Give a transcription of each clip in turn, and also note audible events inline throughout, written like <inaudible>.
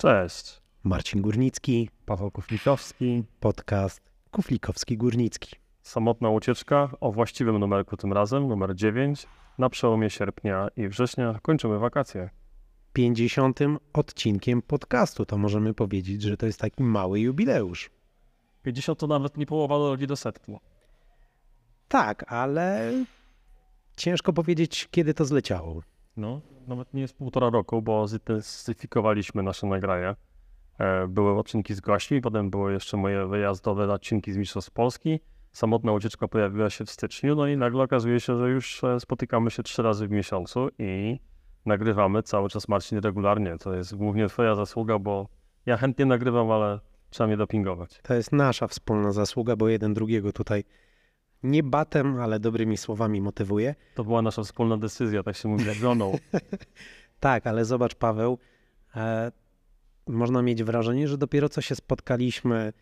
Cześć. Marcin Górnicki, Paweł Kuflikowski. podcast Kuflikowski-Górnicki. Samotna ucieczka o właściwym numerku tym razem, numer 9. Na przełomie sierpnia i września kończymy wakacje. 50. odcinkiem podcastu. To możemy powiedzieć, że to jest taki mały jubileusz. 50 to nawet nie połowa drogi do setki. Tak, ale ciężko powiedzieć, kiedy to zleciało. No, nawet nie jest półtora roku, bo zintensyfikowaliśmy nasze nagrania. E, Były odcinki z gośćmi, potem były jeszcze moje wyjazdowe odcinki z Mistrzostw Polski. Samotna ucieczka pojawiła się w styczniu, no i nagle okazuje się, że już e, spotykamy się trzy razy w miesiącu i nagrywamy cały czas Marcin regularnie. To jest głównie twoja zasługa, bo ja chętnie nagrywam, ale trzeba mnie dopingować. To jest nasza wspólna zasługa, bo jeden drugiego tutaj nie batem, ale dobrymi słowami motywuje. To była nasza wspólna decyzja, tak się mówi, jak żoną. <laughs> Tak, ale zobacz, Paweł, e, można mieć wrażenie, że dopiero co się spotkaliśmy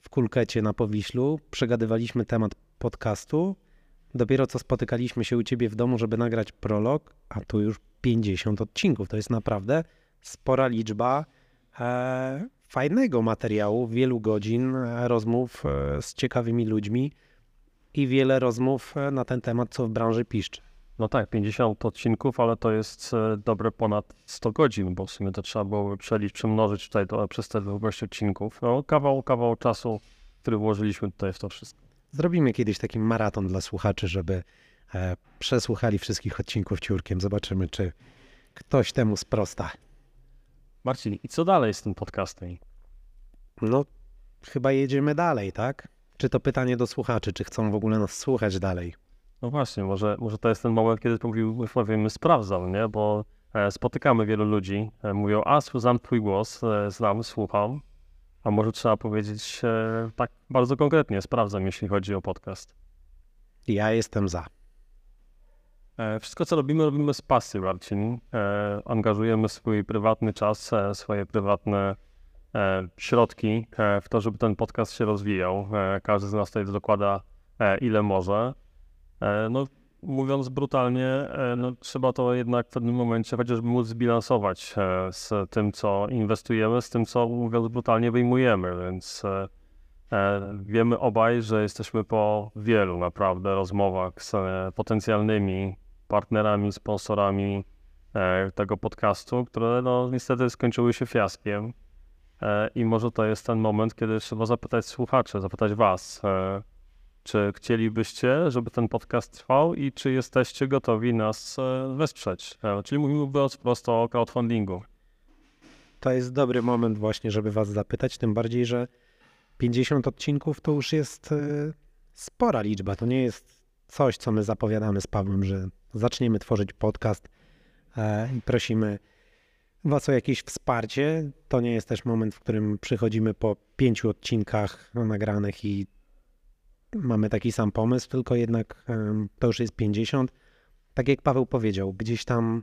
w kulkecie na Powiślu, przegadywaliśmy temat podcastu, dopiero co spotykaliśmy się u ciebie w domu, żeby nagrać prolog, a tu już 50 odcinków. To jest naprawdę spora liczba e, fajnego materiału, wielu godzin e, rozmów e, z ciekawymi ludźmi i wiele rozmów e, na ten temat, co w branży piszczy. No tak, 50 odcinków, ale to jest e, dobre ponad 100 godzin, bo w sumie to trzeba było przeliczyć, przemnożyć tutaj to, przez te długość odcinków. No kawał, kawał czasu, który włożyliśmy tutaj w to wszystko. Zrobimy kiedyś taki maraton dla słuchaczy, żeby e, przesłuchali wszystkich odcinków ciurkiem. Zobaczymy, czy ktoś temu sprosta. Marcin, i co dalej z tym podcastem? No, chyba jedziemy dalej, tak? Czy to pytanie do słuchaczy, czy chcą w ogóle nas słuchać dalej? No właśnie, może, może to jest ten moment, kiedy mówił, powiemy, sprawdzam, nie? Bo e, spotykamy wielu ludzi, e, mówią, a znam twój głos, e, znam, słucham, a może trzeba powiedzieć tak bardzo konkretnie, sprawdzam, jeśli chodzi o podcast. Ja jestem za. Wszystko, co robimy, robimy z pasji, Marcin. Angażujemy swój prywatny czas, swoje prywatne środki e, w to, żeby ten podcast się rozwijał. E, Każdy z nas tutaj dokłada e, ile może. E, No, mówiąc brutalnie, e, no, trzeba to jednak w pewnym momencie chociażby móc zbilansować e, z tym, co inwestujemy, z tym, co mówiąc brutalnie wyjmujemy, więc e, E, Wiemy obaj, że jesteśmy po wielu naprawdę rozmowach z e, potencjalnymi partnerami, sponsorami e, tego podcastu, które no, niestety skończyły się fiaskiem. E, I może to jest ten moment, kiedy trzeba zapytać słuchaczy, zapytać Was, e, czy chcielibyście, żeby ten podcast trwał i czy jesteście gotowi nas e, wesprzeć. Czyli mówimy mówiąc prosto o crowdfundingu. To jest dobry moment właśnie, żeby was zapytać, tym bardziej, że 50 odcinków to już jest spora liczba. To nie jest coś, co my zapowiadamy z Pawłem, że zaczniemy tworzyć podcast i prosimy was o jakieś wsparcie. To nie jest też moment, w którym przychodzimy po pięciu odcinkach nagranych i mamy taki sam pomysł, tylko jednak to już jest 50. Tak jak Paweł powiedział, gdzieś tam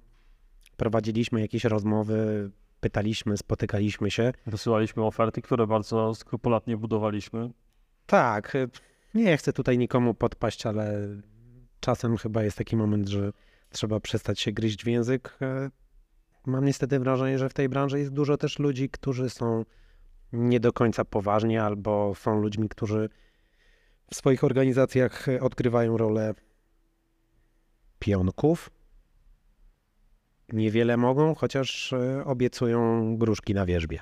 prowadziliśmy jakieś rozmowy, pytaliśmy, spotykaliśmy się. Wysyłaliśmy oferty, które bardzo skrupulatnie budowaliśmy. Tak, y, nie chcę tutaj nikomu podpaść, ale czasem chyba jest taki moment, że trzeba przestać się gryźć w język. E, Mam niestety wrażenie, że w tej branży jest dużo też ludzi, którzy są nie do końca poważni, albo są ludźmi, którzy w swoich organizacjach e, odgrywają rolę pionków. Niewiele mogą, chociaż e, obiecują gruszki na wierzbie.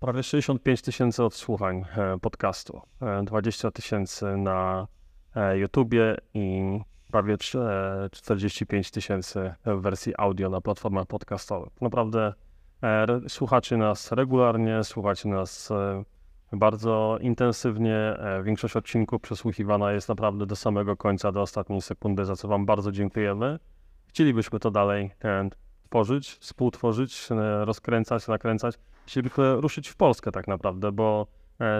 Prawie 65 tysięcy odsłuchań e, podcastu, e, 20 tysięcy na e, YouTubie i prawie trz- e, 45 tysięcy wersji audio na platformach podcastowych. Naprawdę e, słuchacie nas regularnie, słuchacie nas e, bardzo intensywnie. Większość odcinków przesłuchiwana jest naprawdę do samego końca, do ostatniej sekundy, za co Wam bardzo dziękujemy. Chcielibyśmy to dalej tworzyć, współtworzyć, rozkręcać, nakręcać. Chcielibyśmy ruszyć w Polskę tak naprawdę, bo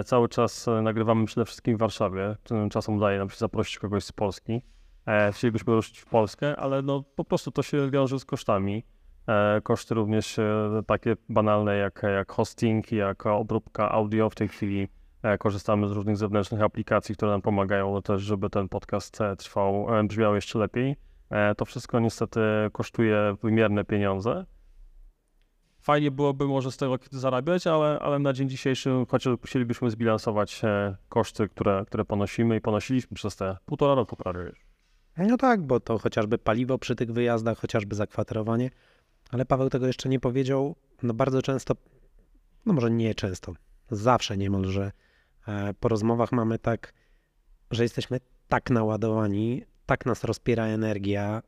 cały czas nagrywamy przede wszystkim w Warszawie. Czasem udaje nam się zaprosić kogoś z Polski. E, Chcielibyśmy ruszyć w Polskę, ale no, po prostu to się wiąże z kosztami. E, Koszty również e, takie banalne jak, jak hosting, jak obróbka audio. W tej chwili korzystamy z różnych zewnętrznych aplikacji, które nam pomagają też, żeby ten podcast trwał, brzmiał jeszcze lepiej. To wszystko niestety kosztuje wymierne pieniądze. fajnie byłoby może z tego zarabiać, ale, ale na dzień dzisiejszy chociaż musielibyśmy zbilansować koszty, które, które ponosimy i ponosiliśmy przez te półtora roku prawie. No tak, bo to chociażby paliwo przy tych wyjazdach, chociażby zakwaterowanie, ale Paweł tego jeszcze nie powiedział. No bardzo często, no może nie często, zawsze niemalże e, po rozmowach mamy tak, że jesteśmy tak naładowani, tak nas rozpiera energia,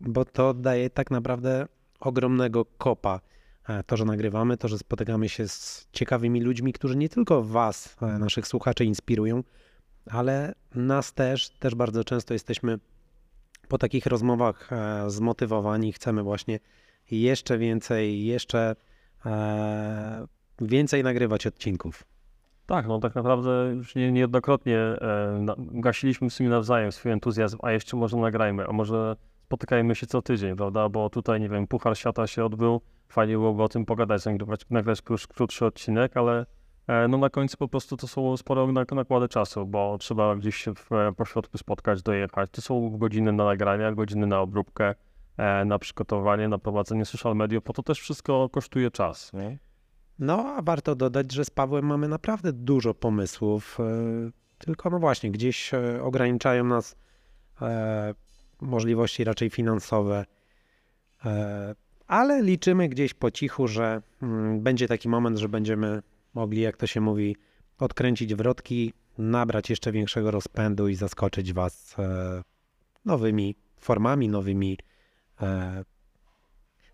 bo to daje tak naprawdę ogromnego kopa. E, to, że nagrywamy, to, że spotykamy się z ciekawymi ludźmi, którzy nie tylko Was, e, naszych słuchaczy, inspirują, ale nas też, też bardzo często jesteśmy po takich rozmowach zmotywowani, chcemy właśnie jeszcze więcej, jeszcze więcej nagrywać odcinków. Tak, no tak naprawdę już nie, niejednokrotnie e, gasiliśmy w sumie nawzajem swój entuzjazm, a jeszcze może nagrajmy, a może spotykajmy się co tydzień, prawda? Bo tutaj, nie wiem, Puchar Świata się odbył, fajnie byłoby o tym pogadać, nagrywać, nagrać krótszy, odcinek, ale e, no na końcu po prostu to są spore nakłady czasu, bo trzeba gdzieś się w e, pośrodku spotkać, dojechać. To są godziny na nagrania, godziny na obróbkę, e, na przygotowanie, na prowadzenie social mediów, bo to też wszystko kosztuje czas. Nie? No, a warto dodać, że z Pawłem mamy naprawdę dużo pomysłów, e, tylko no właśnie, gdzieś e, ograniczają nas e, możliwości raczej finansowe, ale liczymy gdzieś po cichu, że mm, będzie taki moment, że będziemy mogli, jak to się mówi, odkręcić wrotki, nabrać jeszcze większego rozpędu i zaskoczyć Was nowymi formami, nowymi,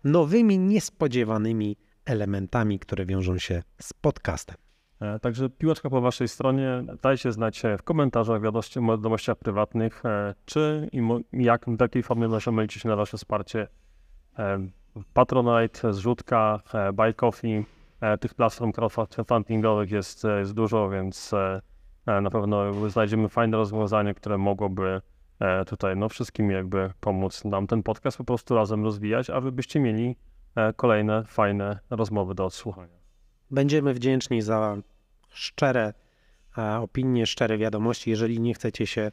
nowymi, niespodziewanymi elementami, które wiążą się z podcastem. E, także piłeczka po Waszej stronie. Dajcie znać w komentarzach, wiadomościach prywatnych, e, czy i jak, w jakiej formie możemy liczyć na Wasze wsparcie. E, Patronite, zrzutka, Buy Coffee, tych platform crowdfundingowych jest, jest dużo, więc na pewno znajdziemy fajne rozwiązanie, które mogłoby tutaj no, wszystkim jakby pomóc nam ten podcast po prostu razem rozwijać, a wy byście mieli E, kolejne fajne rozmowy do odsłuchania. Będziemy wdzięczni za szczere e, opinie, szczere wiadomości. Jeżeli nie chcecie się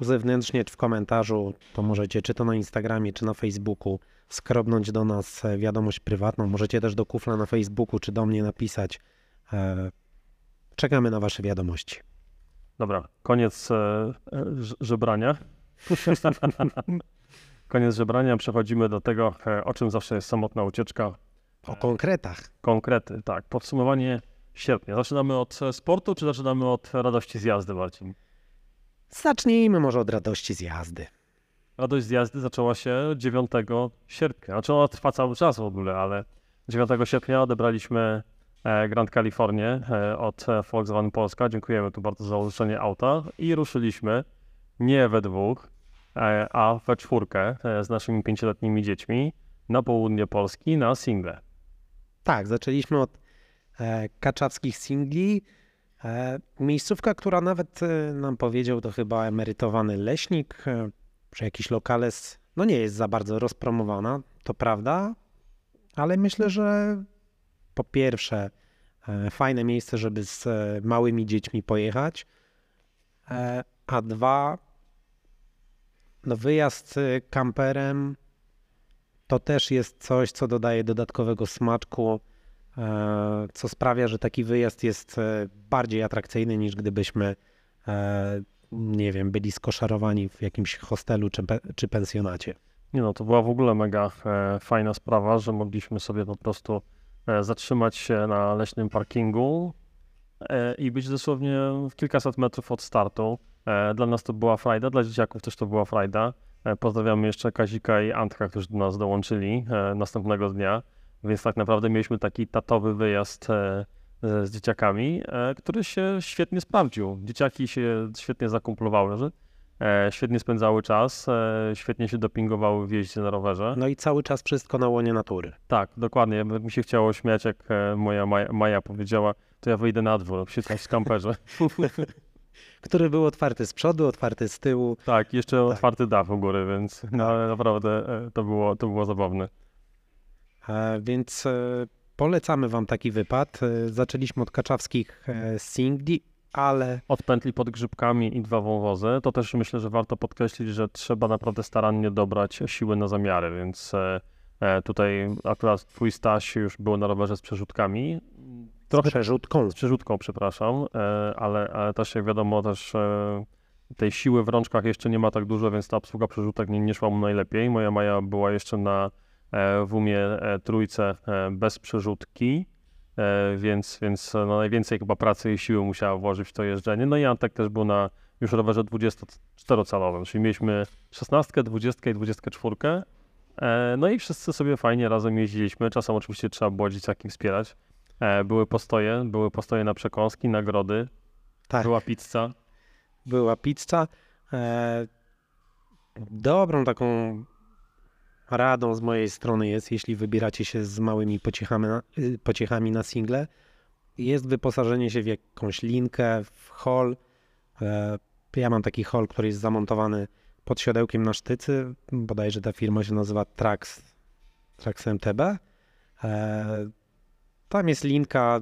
uzewnętrzniać w komentarzu, to możecie czy to na Instagramie, czy na Facebooku skrobnąć do nas e, wiadomość prywatną. Możecie też do kufla na Facebooku, czy do mnie napisać. Czekamy na Wasze wiadomości. Dobra, koniec żebrania. <laughs> koniec żebrania, przechodzimy do tego, e, o czym zawsze jest samotna ucieczka. O konkretach. Konkrety, tak. Podsumowanie sierpnia. Zaczynamy od e, sportu, czy zaczynamy od radości z jazdy, Marcin? Zacznijmy może od radości z jazdy. Radość z jazdy zaczęła się 9 sierpnia. Znaczy ona trwa cały czas w ogóle, ale 9 sierpnia odebraliśmy e, Grand Californię od Volkswagen Polska. Dziękujemy tu bardzo za użyczenie auta i ruszyliśmy nie we dwóch, E, a we czwórkę e, z naszymi pięcioletnimi dziećmi na południe Polski na single. Tak, zaczęliśmy od e, kaczawskich singli. E, miejscówka, która nawet e, nam powiedział, to chyba emerytowany leśnik, e, że jakiś lokales, no nie jest za bardzo rozpromowana, to prawda, ale myślę, że po pierwsze fajne miejsce, żeby z małymi dziećmi pojechać, a dwa no wyjazd kamperem to też jest coś, co dodaje dodatkowego smaczku, co sprawia, że taki wyjazd jest e, bardziej atrakcyjny niż gdybyśmy, e, nie wiem, byli skoszarowani w jakimś hostelu czy, czy pensjonacie. Nie no, to była w ogóle mega fajna sprawa, że mogliśmy sobie po prostu zatrzymać się na leśnym parkingu i być dosłownie kilkaset metrów od startu. E, dla nas to była frajda, dla dzieciaków też to była frajda. E, pozdrawiamy jeszcze Kazika i Antka, którzy do nas dołączyli e, następnego dnia. Więc tak naprawdę mieliśmy taki tatowy wyjazd z dzieciakami, który się świetnie sprawdził. Dzieciaki się świetnie zakumplowały, że świetnie spędzały czas, świetnie się dopingowały w jeździe na rowerze. No i cały czas wszystko na łonie natury. Tak, dokładnie. Mi się chciało śmiać, jak moja Maja, Maja powiedziała, to ja wyjdę na dwór, siedzę w kamperze. <laughs> <laughs> który był otwarty z przodu, otwarty z tyłu. Tak, jeszcze tak. otwarty dach u góry, więc no, naprawdę e, to było, to było zabawne. Więc e, polecamy wam taki wypad. E, zaczęliśmy od kaczawskich e, singli, ale... Od pętli pod grzybkami i dwa wąwozy. To też myślę, że warto podkreślić, że trzeba naprawdę starannie dobrać siły na zamiary, więc tutaj akurat twój Staś już był na rowerze z przerzutkami. Trochę przerzutką. Z przerzutką, przepraszam, ale, ale też jak wiadomo, też tej siły w rączkach jeszcze nie ma tak dużo, więc ta obsługa przerzutek nie, nie szła mu najlepiej. Moja Maja była jeszcze na w umie e, trójce e, bez przerzutki, e, więc, więc no, najwięcej chyba pracy i siły musiała włożyć w to jeżdżenie. No i Antek też był na już rowerze 24-calowym, czyli mieliśmy 16, 20 i 24. E, no i wszyscy sobie fajnie razem jeździliśmy. Czasem oczywiście trzeba było dzieciaki wspierać. E, były postoje, były postoje na przekąski, nagrody, Tak, była pizza. była pizza. E, dobrą taką radą z mojej strony jest, jeśli wybieracie się z małymi pociechami, y, pociechami na single, jest wyposażenie się w jakąś linkę, w hall. E, ja mam taki hall, który jest zamontowany pod siodełkiem na sztycy. Bodajże ta firma się nazywa Trax, Trax MTB. E, tam jest linka,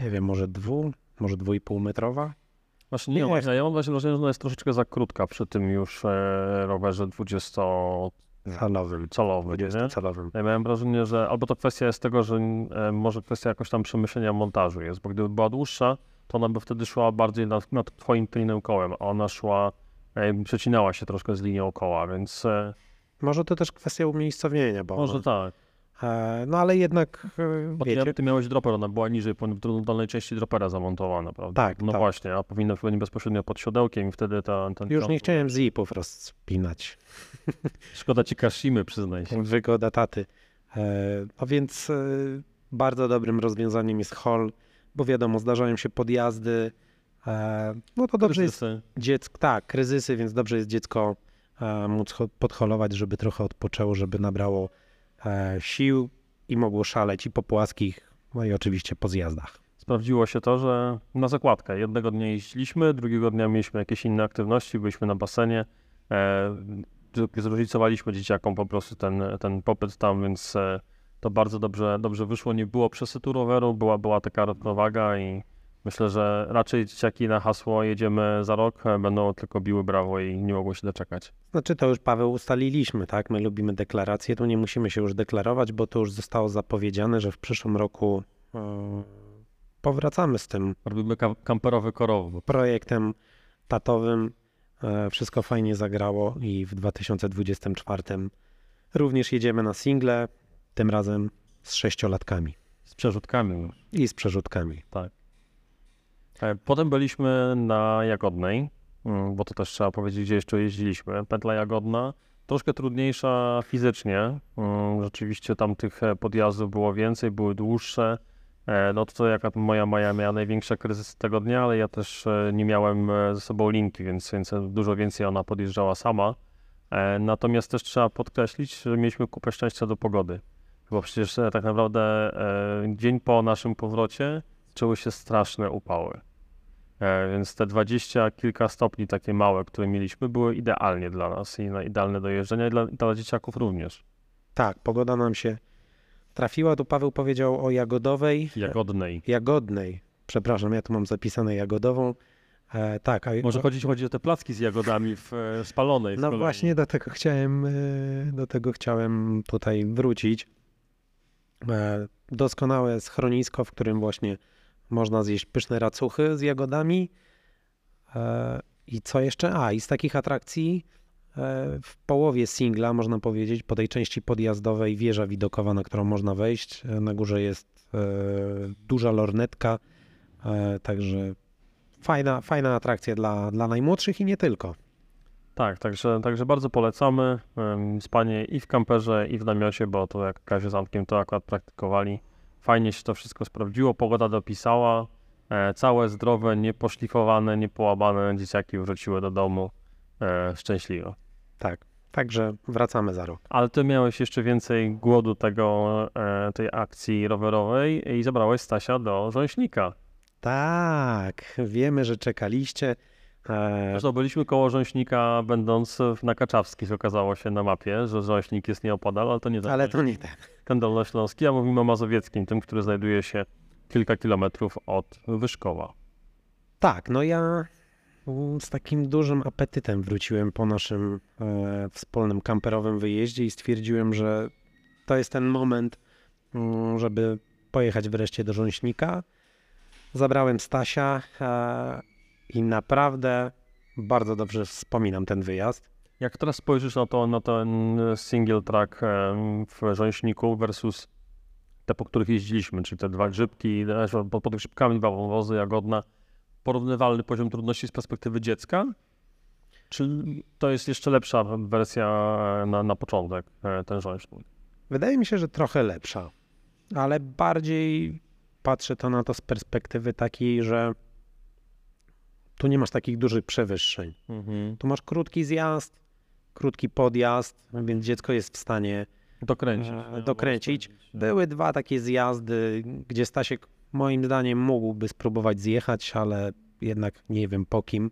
nie wiem, może dwu, może dwu i pół metrowa. Właśnie, nie, nie, ja mam wrażenie, że ona jest troszeczkę za krótka przy tym już e, rowerze 20 celowym. Celowym, nie? celowym. Ja miałem wrażenie, że albo to kwestia jest tego, że e, może kwestia jakoś tam przemyślenia montażu jest, bo gdyby była dłuższa, to ona by wtedy szła bardziej nad, nad twoim tylnym kołem, a ona szła, e, przecinała się troszkę z linią koła, więc... E, może to też kwestia umiejscowienia, bo... Może tak e, no ale jednak e, Bo wiecie, ty, miałeś dropper, ona była niżej, dolnej części dropera zamontowana, prawda? Tak, No tak. właśnie, a powinna być bezpośrednio pod siodełkiem i wtedy ta, ten... już nie chciałem zipów rozpinać. <laughs> Szkoda ci Kashimy, przyznaj się. Wygoda taty. E, no więc bardzo dobrym rozwiązaniem jest hol, bo wiadomo, zdarzają się podjazdy. No to dobrze jest Kryzysy. dziecko, tak, kryzysy, więc dobrze jest dziecko móc ho- podholować, żeby trochę odpoczęło, żeby nabrało sił i mogło szaleć i po płaskich, no i oczywiście po zjazdach. Sprawdziło się to, że na zakładkę. Jednego dnia jeździliśmy, drugiego dnia mieliśmy jakieś inne aktywności, byliśmy na basenie. E, zróżnicowaliśmy dzieciakom po prostu ten, ten popyt tam, więc e, to bardzo dobrze, dobrze wyszło. Nie było przesytu roweru, była, była taka równowaga i myślę, że raczej dzieciaki na hasło jedziemy za rok e, będą tylko biły brawo i nie mogło się doczekać. Znaczy to już Paweł ustaliliśmy, tak? My lubimy deklaracje, tu nie musimy się już deklarować, bo to już zostało zapowiedziane, że w przyszłym roku e, powracamy z tym Robimy kam- kamperowy korowy. projektem tatowym. E, wszystko fajnie zagrało i w 2024 również jedziemy na single, tym razem z sześciolatkami Z przerzutkami. i z przerzutkami. E, Potem byliśmy na Jagodnej, mm, bo to też trzeba powiedzieć, gdzie jeszcze jeździliśmy. Pętla Jagodna, troszkę trudniejsza fizycznie. mm, Rzeczywiście tam tych e, podjazdów było więcej, były dłuższe. E, No to, jaka moja Maja miała największe kryzysy tego dnia, ale ja też e, nie miałem e, ze sobą linki, więc, więc dużo więcej ona podjeżdżała sama. E, Natomiast też trzeba podkreślić, że mieliśmy kupę szczęścia do pogody. Bo przecież e, tak naprawdę e, dzień po naszym powrocie zaczęły się straszne upały. E, Więc te dwadzieścia kilka stopni takie małe, które mieliśmy, były idealnie dla nas i na idealne do jeżdżenia i dla, dla dzieciaków również. Tak, pogoda nam się trafiła. Tu Paweł powiedział o jagodowej, Jagodnej. jagodnej. Przepraszam, ja tu mam zapisane jagodową. E, tak, a Może chodzić chodzi o te placki z jagodami w e, spalonej. z No kolei. właśnie do tego chciałem, e, do tego chciałem tutaj wrócić. E, Doskonałe schronisko, w którym właśnie można zjeść pyszne racuchy z jagodami. E, I co jeszcze? A, i z takich atrakcji e, w połowie singla, można powiedzieć, po tej części podjazdowej wieża widokowa, na którą można wejść. E, Na górze jest duża lornetka, także fajna, fajna atrakcja dla, dla najmłodszych i nie tylko. Tak, także, także bardzo polecamy spanie i w kamperze, i w namiocie, bo to jak Kazie z Antkiem to akurat praktykowali. Fajnie się to wszystko sprawdziło, pogoda dopisała, e, całe zdrowe, nieposzlifowane, niepołamane dzieciaki wróciły do domu e, szczęśliwe. Tak, także wracamy za rok. Ale ty miałeś jeszcze więcej głodu tego, e, tej akcji rowerowej i zabrałeś Stasia do Rząśnika. Tak, wiemy, że czekaliście. E, Zresztą byliśmy koło Rząśnika, będąc na Kaczawskich, okazało się na mapie, że Rząśnik jest nieopodal, ale to nie ten, ale to nie ten. ten dolnośląski, a mówimy o mazowieckim, tym, który znajduje się kilka kilometrów od Wyszkowa. Tak, no ja mm, z takim dużym apetytem wróciłem po naszym e, wspólnym kamperowym wyjeździe i stwierdziłem, że to jest ten moment, mm, żeby pojechać wreszcie do Rząśnika. Zabrałem Stasia e, i naprawdę bardzo dobrze wspominam ten wyjazd. Jak teraz spojrzysz na, to, na ten single track em, w Rząśniku versus te, po których jeździliśmy, czyli te dwa grzybki, e, pod, pod grzybkami dwa wąwozy, Jagodna, porównywalny poziom trudności z perspektywy dziecka? Czy to jest jeszcze lepsza wersja e, na, na początek, e, ten Rząśnik? Wydaje mi się, że trochę lepsza, ale bardziej patrzę to na to z perspektywy takiej, że tu nie masz takich dużych przewyższeń. Mhm. Tu masz krótki zjazd, krótki podjazd, więc dziecko jest w stanie Dokręcić. E, dokręcić. Rozpędzić. Były dwa takie zjazdy, gdzie Stasiek moim zdaniem mógłby spróbować zjechać, ale jednak nie wiem po kim.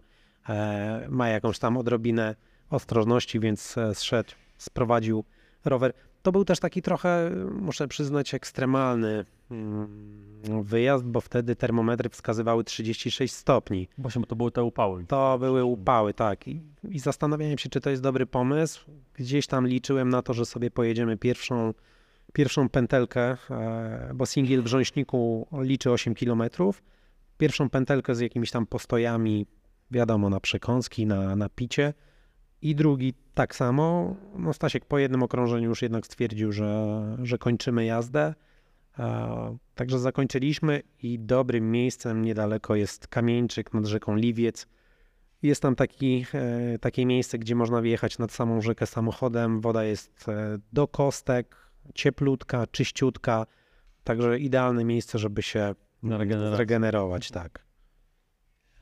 E, ma jakąś tam odrobinę ostrożności, więc e, zszedł, sprowadził rower. To był też taki trochę, muszę przyznać, ekstremalny mm, wyjazd, bo wtedy termometry wskazywały 36 stopni. Właśnie, bo to były te upały. To były upały, tak. I, I zastanawiałem się, czy to jest dobry pomysł. Gdzieś tam liczyłem na to, że sobie pojedziemy pierwszą, pierwszą pętelkę, e, bo singiel w Rząśniku liczy 8 km. Pierwszą pętelkę z jakimiś tam postojami, wiadomo, na przekąski, na, na picie. I drugi tak samo. No Stasiek po jednym okrążeniu już jednak stwierdził, że, że kończymy jazdę. Także zakończyliśmy i dobrym miejscem niedaleko jest Kamieńczyk nad rzeką Liwiec. Jest tam taki, e, takie miejsce, gdzie można wjechać nad samą rzekę samochodem. Woda jest e, do kostek, cieplutka, czyściutka. Także idealne miejsce, żeby się zregenerować. Tak.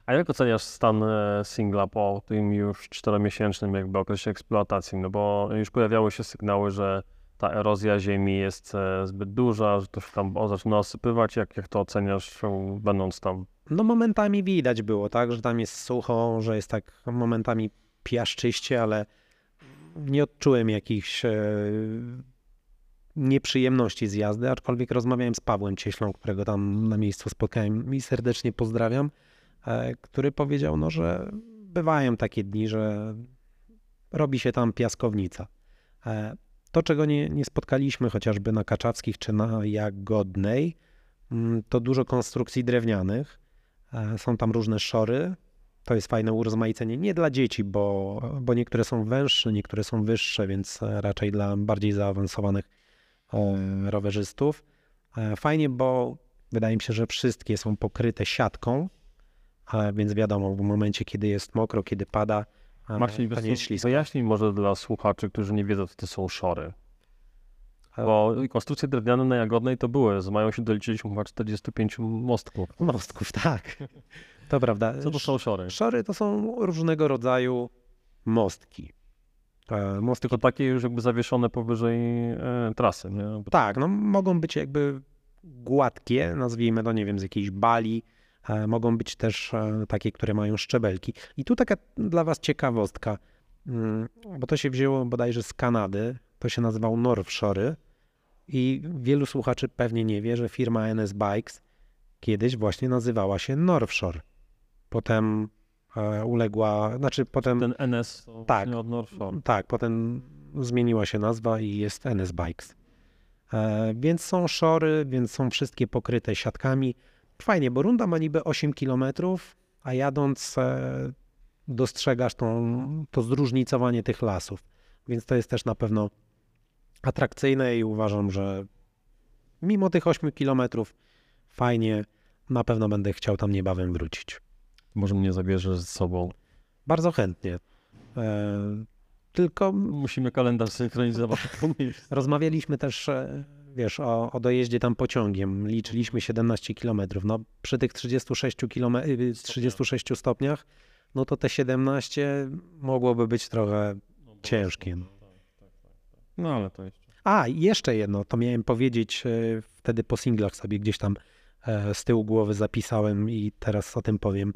A jak oceniasz stan e, singla po tym już czteromiesięcznym jakby okresie eksploatacji? No bo już pojawiały się sygnały, że ta erozja ziemi jest e, zbyt duża, że to się tam zaczyna osypywać. Jak, jak to oceniasz, e, będąc tam? No momentami widać było, tak, że tam jest sucho, że jest tak momentami piaszczyście, ale nie odczułem jakichś e, nieprzyjemności z jazdy, aczkolwiek rozmawiałem z Pawłem Cieślą, którego tam na miejscu spotkałem i serdecznie pozdrawiam, e, który powiedział, no, że bywają takie dni, że robi się tam piaskownica. E, to, czego nie, nie spotkaliśmy chociażby na Kaczawskich czy na Jagodnej, mm, to dużo konstrukcji drewnianych. E, Są tam różne szory. To jest fajne urozmaicenie. Nie dla dzieci, bo, bo niektóre są węższe, niektóre są wyższe, więc e, raczej dla bardziej zaawansowanych e, rowerzystów. Fajnie, bo wydaje mi się, że wszystkie są pokryte siatką, więc wiadomo, w momencie, kiedy jest mokro, kiedy pada, Marcin, to wiesz nie jest co, ślisko. wyjaśnij może dla słuchaczy, którzy nie wiedzą, co to są szory. Bo konstrukcje drewniane na Jagodnej to były, z mają się doliczyliśmy chyba 45 mostków. Mostków, tak. To prawda. Co to są szory? Szory to są różnego rodzaju mostki. E, Mostki Tylko takie już jakby zawieszone powyżej e, trasy, nie? Tak, no mogą być jakby gładkie, nazwijmy to, nie wiem, z jakiejś bali. E, mogą być też e, takie, które mają szczebelki. I tu taka dla Was ciekawostka, mm, bo to się wzięło bodajże z Kanady. To się nazywał Northshore. I wielu słuchaczy pewnie nie wie, że firma NS Bikes kiedyś właśnie nazywała się Northshore. Potem e, uległa, znaczy potem ten NS Tak. od North Shore. tak, potem zmieniła się nazwa i jest NS Bikes. Więc są szory, więc są wszystkie pokryte siatkami. Fajnie, bo runda ma niby 8 km, a jadąc e, dostrzegasz tą, to zróżnicowanie tych lasów. Więc to jest też na pewno atrakcyjne i uważam, że mimo tych 8 km fajnie, na pewno będę chciał tam niebawem wrócić. Może mnie zabierzesz ze sobą. Bardzo chętnie. E, tylko Musimy kalendarz synchronizować. <laughs> Rozmawialiśmy też, e, wiesz, o, o dojeździe tam pociągiem. Liczyliśmy 17 km. No, przy tych 36, km, y, 36 stopniach, no to te 17 mogłoby być trochę ciężkie. No ale to jeszcze. A, jeszcze jedno, to miałem powiedzieć e, wtedy po singlach sobie gdzieś tam e, z tyłu głowy zapisałem i teraz o tym powiem.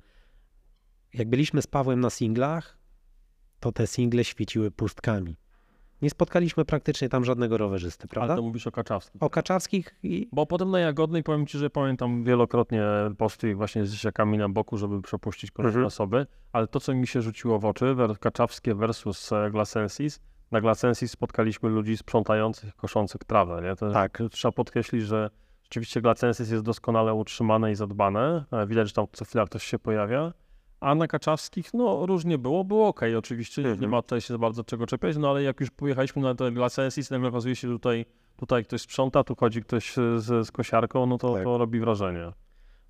Jak byliśmy z Pawłem na singlach, to te single świeciły pustkami. Nie spotkaliśmy praktycznie tam żadnego rowerzysty, prawda? Ale to mówisz o Kaczawskim. O Kaczawskich i Bo potem na Jagodnej powiem Ci, że pamiętam wielokrotnie posty właśnie z siakami na boku, żeby przepuścić kolejne Mhm. osoby, ale to, co mi się rzuciło w oczy, Kaczawskie versus e, Glasensis, na Glacensis spotkaliśmy ludzi sprzątających, koszących trawę. Nie? To Tak. Trzeba podkreślić, że rzeczywiście Glacensis jest doskonale utrzymane i zadbane. Widać, że tam co chwila ktoś się pojawia. A na Kaczawskich, no różnie było, było ok, oczywiście, nie Mhm. ma tutaj się za bardzo czego czepiać, no ale jak już pojechaliśmy na ten Glacensis, nagle okazuje się, tutaj, tutaj ktoś sprząta, tu chodzi ktoś e, z, z kosiarką, no to, Tak. to robi wrażenie.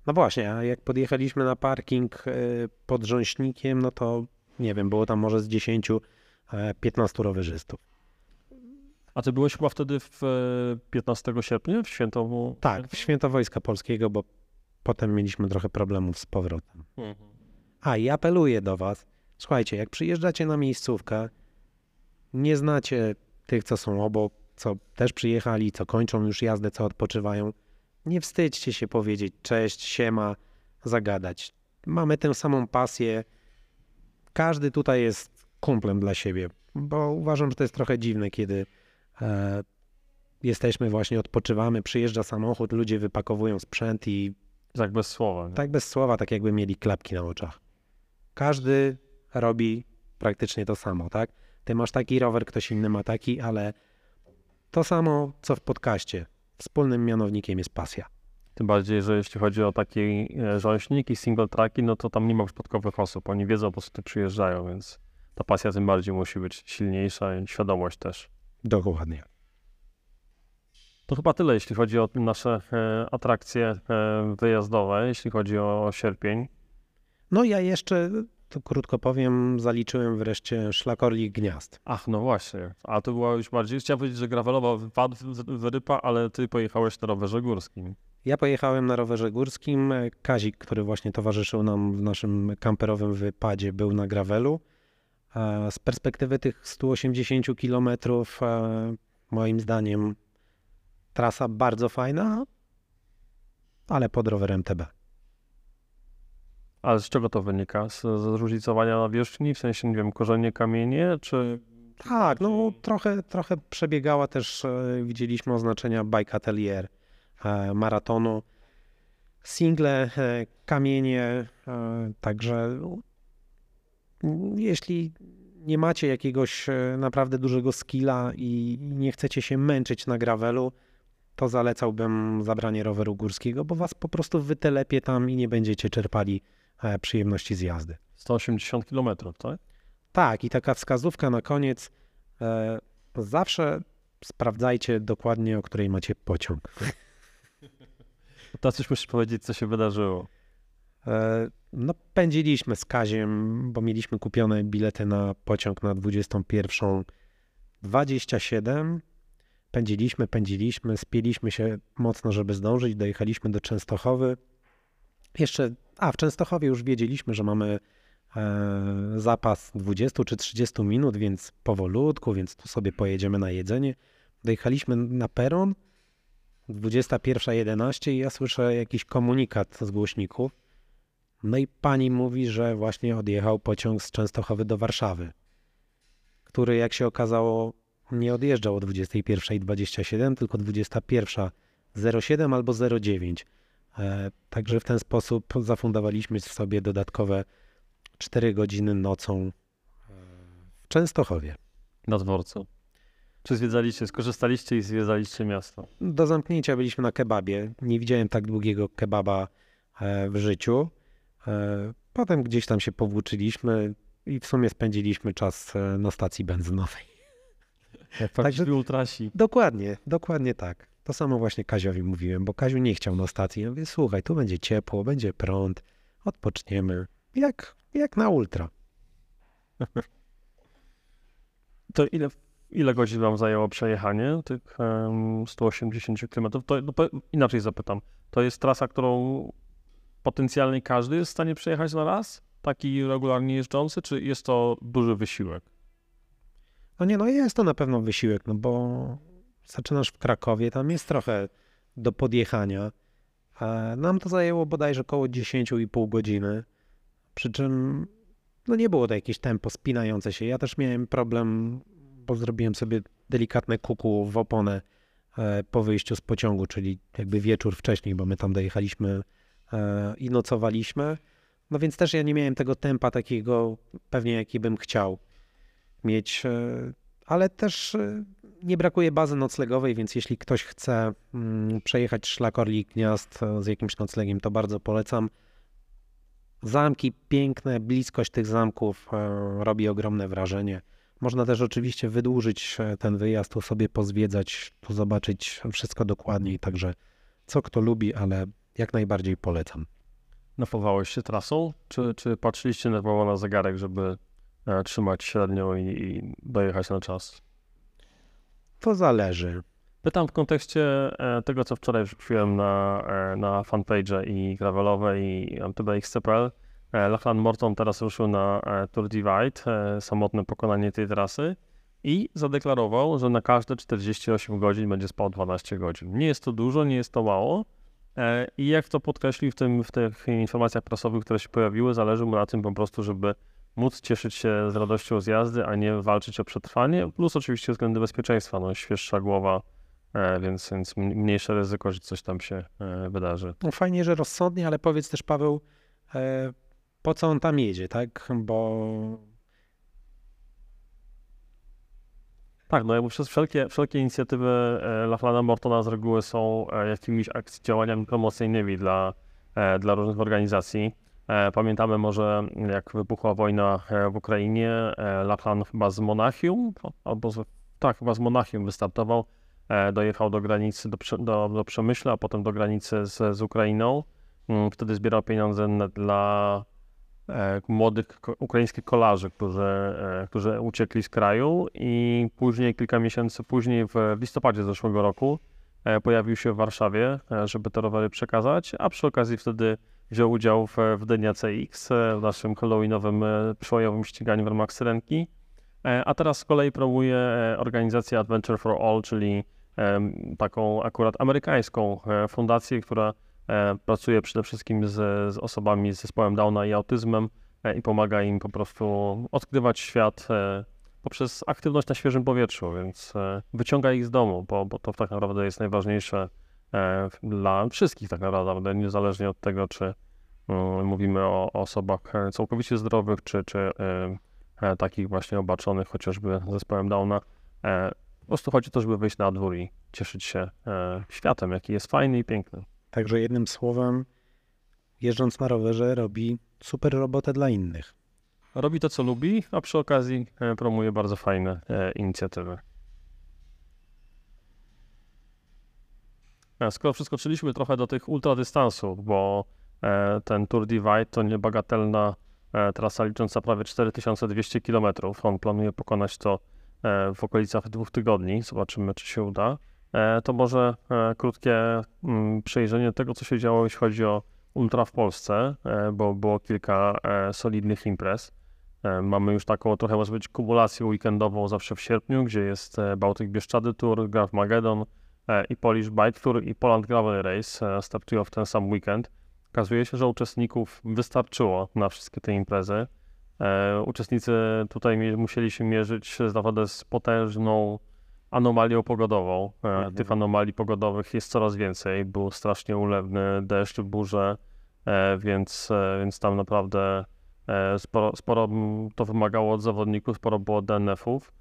No właśnie, a jak podjechaliśmy na parking y, pod Rząśnikiem, no to nie wiem, było tam może z 10, e, 15 rowerzystów. A ty byłeś chyba wtedy w e, 15 sierpnia, w święto... Tak, w Święto Wojska Polskiego, bo potem mieliśmy trochę problemów z powrotem. Mhm. A i apeluję do Was, słuchajcie, jak przyjeżdżacie na miejscówkę, nie znacie tych, co są obok, co też przyjechali, co kończą już jazdę, co odpoczywają, nie wstydźcie się powiedzieć cześć, siema, zagadać. Mamy tę samą pasję. Każdy tutaj jest kumplem dla siebie, bo uważam, że to jest trochę dziwne, kiedy e, jesteśmy właśnie, odpoczywamy, przyjeżdża samochód, ludzie wypakowują sprzęt i Tak bez słowa. nie? tak bez słowa, tak jakby mieli klapki na oczach. Każdy robi praktycznie to samo, tak? Ty masz taki rower, ktoś inny ma taki, ale to samo co w podcaście. Wspólnym mianownikiem jest pasja. Tym bardziej, że jeśli chodzi o taki e, rząśnik i single tracki, no to tam nie ma przypadkowych osób. Oni wiedzą, po co tu przyjeżdżają, więc ta pasja tym bardziej musi być silniejsza i świadomość też. Dokładnie. To chyba tyle, jeśli chodzi o nasze e, atrakcje e, wyjazdowe, jeśli chodzi o sierpień. No ja jeszcze, to krótko powiem, zaliczyłem wreszcie szlakorlik gniazd. Ach, no właśnie. A to była już bardziej, chciałem powiedzieć, że gravelowa wypad, wyrypa, ale ty pojechałeś na rowerze górskim. Ja pojechałem na rowerze górskim. Kazik, który właśnie towarzyszył nam w naszym kamperowym wypadzie, był na gravelu. E, Z perspektywy tych 180 km, moim zdaniem, trasa bardzo fajna, ale pod rowerem TB. Ale z czego to wynika? Z, z zróżnicowania nawierzchni, w sensie, nie wiem, korzenie, kamienie, czy... Tak, no trochę, trochę przebiegała też, e, widzieliśmy oznaczenia Bike Atelier, e, maratonu, single, e, kamienie, także jeśli nie macie jakiegoś naprawdę dużego skilla i nie chcecie się męczyć na gravelu, to zalecałbym zabranie roweru górskiego, bo was po prostu wytelepie tam i nie będziecie czerpali przyjemności z jazdy. 180 km, tak? Tak, i taka wskazówka na koniec. E, zawsze sprawdzajcie dokładnie, o której macie pociąg. <laughs> To coś musisz powiedzieć, co się wydarzyło. E, no, pędziliśmy z Kaziem, bo mieliśmy kupione bilety na pociąg na 21.27. Pędziliśmy, pędziliśmy, spieliśmy się mocno, żeby zdążyć. Dojechaliśmy do Częstochowy. Jeszcze, a w Częstochowie już wiedzieliśmy, że mamy e, zapas 20 czy 30 minut, więc powolutku, więc tu sobie pojedziemy na jedzenie. Dojechaliśmy na peron, 21.11 i ja słyszę jakiś komunikat z głośników. No i pani mówi, że właśnie odjechał pociąg z Częstochowy do Warszawy, który jak się okazało nie odjeżdżał o 21.27, tylko 21.07 albo 09. E, także w ten sposób zafundowaliśmy sobie dodatkowe 4 godziny nocą e, w Częstochowie. Na dworcu. Czy zwiedzaliście, skorzystaliście i zwiedzaliście miasto? Do zamknięcia byliśmy na kebabie. Nie widziałem tak długiego kebaba e, w życiu. Potem gdzieś tam się powłóczyliśmy i w sumie spędziliśmy czas na stacji benzynowej. Jak Także- ultrasi. Dokładnie, dokładnie tak. To samo właśnie Kaziowi mówiłem, bo Kaziu nie chciał na stacji. Ja mówię, słuchaj, tu będzie ciepło, będzie prąd, odpoczniemy. Jak, jak na ultra. To ile, ile godzin wam zajęło przejechanie tych em, 180 km? To no, inaczej zapytam. To jest trasa, którą potencjalnie każdy jest w stanie przejechać na raz? Taki regularnie jeżdżący, czy jest to duży wysiłek? No nie, no jest to na pewno wysiłek, no bo zaczynasz w Krakowie, tam jest trochę do podjechania. Nam to zajęło bodajże około 10,5 godziny. Przy czym no nie było to jakieś tempo spinające się. Ja też miałem problem, bo zrobiłem sobie delikatne kuku w oponę e, po wyjściu z pociągu, czyli jakby wieczór wcześniej, bo my tam dojechaliśmy e, i nocowaliśmy. No więc też ja nie miałem tego tempa takiego pewnie, jaki bym chciał mieć. e, ale też nie brakuje bazy noclegowej, więc jeśli ktoś chce mm, przejechać szlak Orlik Gniazd e, z jakimś noclegiem, to bardzo polecam. Zamki piękne, bliskość tych zamków e, robi ogromne wrażenie. Można też oczywiście wydłużyć e, ten wyjazd, tu sobie pozwiedzać, tu zobaczyć wszystko dokładniej, także co kto lubi, ale jak najbardziej polecam. Napowałeś się trasą, czy, czy patrzyliście nerwowo na zegarek, żeby trzymać średnią i dojechać na czas? To zależy. Pytam w kontekście e, tego, co wczoraj wrzuciłem na, e, na fanpage i gravelowe i MTBXCPL. E, Lachlan Morton teraz ruszył na Tour Divide, samotne pokonanie tej trasy i zadeklarował, że na każde 48 godzin będzie spał 12 godzin. Nie jest to dużo, nie jest to mało. I jak to podkreślił w, tym, w tych informacjach prasowych, które się pojawiły, zależy mu na tym po prostu, żeby móc cieszyć się z radością z jazdy, a nie walczyć o przetrwanie, plus oczywiście względy bezpieczeństwa, no świeższa głowa, e, więc, więc mniejsze ryzyko, że coś tam się e, wydarzy. No fajnie, że rozsądnie, ale powiedz też Paweł, e, po co on tam jedzie, tak? Bo Tak, no jakby przez wszelkie, wszelkie inicjatywy Lachlana Mortona z reguły są jakimiś akc- działaniami promocyjnymi dla, dla różnych organizacji. E, Pamiętamy może, jak wybuchła wojna e, w Ukrainie, e, Lachlan chyba z Monachium, albo z, tak, chyba z Monachium wystartował, dojechał do granicy, do, do, do Przemyśla, a potem do granicy z, z Ukrainą. Mm, Wtedy zbierał pieniądze dla młodych ukraińskich kolarzy, którzy, którzy uciekli z kraju. I później, kilka miesięcy później, w listopadzie zeszłego roku, pojawił się w Warszawie, żeby te rowery przekazać, a przy okazji wtedy wziął udział w, w Dnia CX, e, w naszym halloweenowym e, przłojowym ściganiu w ramach Syrenki. E, A teraz z kolei promuje organizację Adventure for All, czyli taką akurat amerykańską fundację, która pracuje przede wszystkim z, z osobami z zespołem Downa i autyzmem i pomaga im po prostu odkrywać świat poprzez aktywność na świeżym powietrzu, więc wyciąga ich z domu, bo, bo to tak naprawdę jest najważniejsze dla wszystkich tak naprawdę, niezależnie od tego, czy mówimy o, osobach e, całkowicie zdrowych, czy, czy e, e, takich właśnie obaczonych chociażby zespołem Downa. Po prostu chodzi o to, żeby wyjść na dwór i cieszyć się światem, jaki jest fajny i piękny. także jednym słowem, jeżdżąc na rowerze robi super robotę dla innych. Robi to, co lubi, a przy okazji promuje bardzo fajne inicjatywy. Skoro przeskoczyliśmy trochę do tych ultradystansów, bo ten Tour Divide to niebagatelna e, trasa licząca prawie 4200 km. On planuje pokonać to e, w okolicach dwóch tygodni. Zobaczymy, czy się uda. E, To może e, krótkie mm, przejrzenie tego, co się działo, jeśli chodzi o ultra w Polsce, e, bo było kilka e, solidnych imprez. E, Mamy już taką trochę może być kumulację weekendową zawsze w sierpniu, gdzie jest e, Bałtyk Bieszczady Tour, Graf Magedon e, i Polish Bike Tour i Poland Gravel Race e, startują w ten sam weekend. Okazuje się, że uczestników wystarczyło na wszystkie te imprezy. E, Uczestnicy tutaj musieli się mierzyć z naprawdę z potężną anomalią pogodową. E, Mhm. Tych anomalii pogodowych jest coraz więcej. Był strasznie ulewny deszcz, burze, e, więc, więc tam naprawdę sporo, sporo to wymagało od zawodników, sporo było DNF-ów.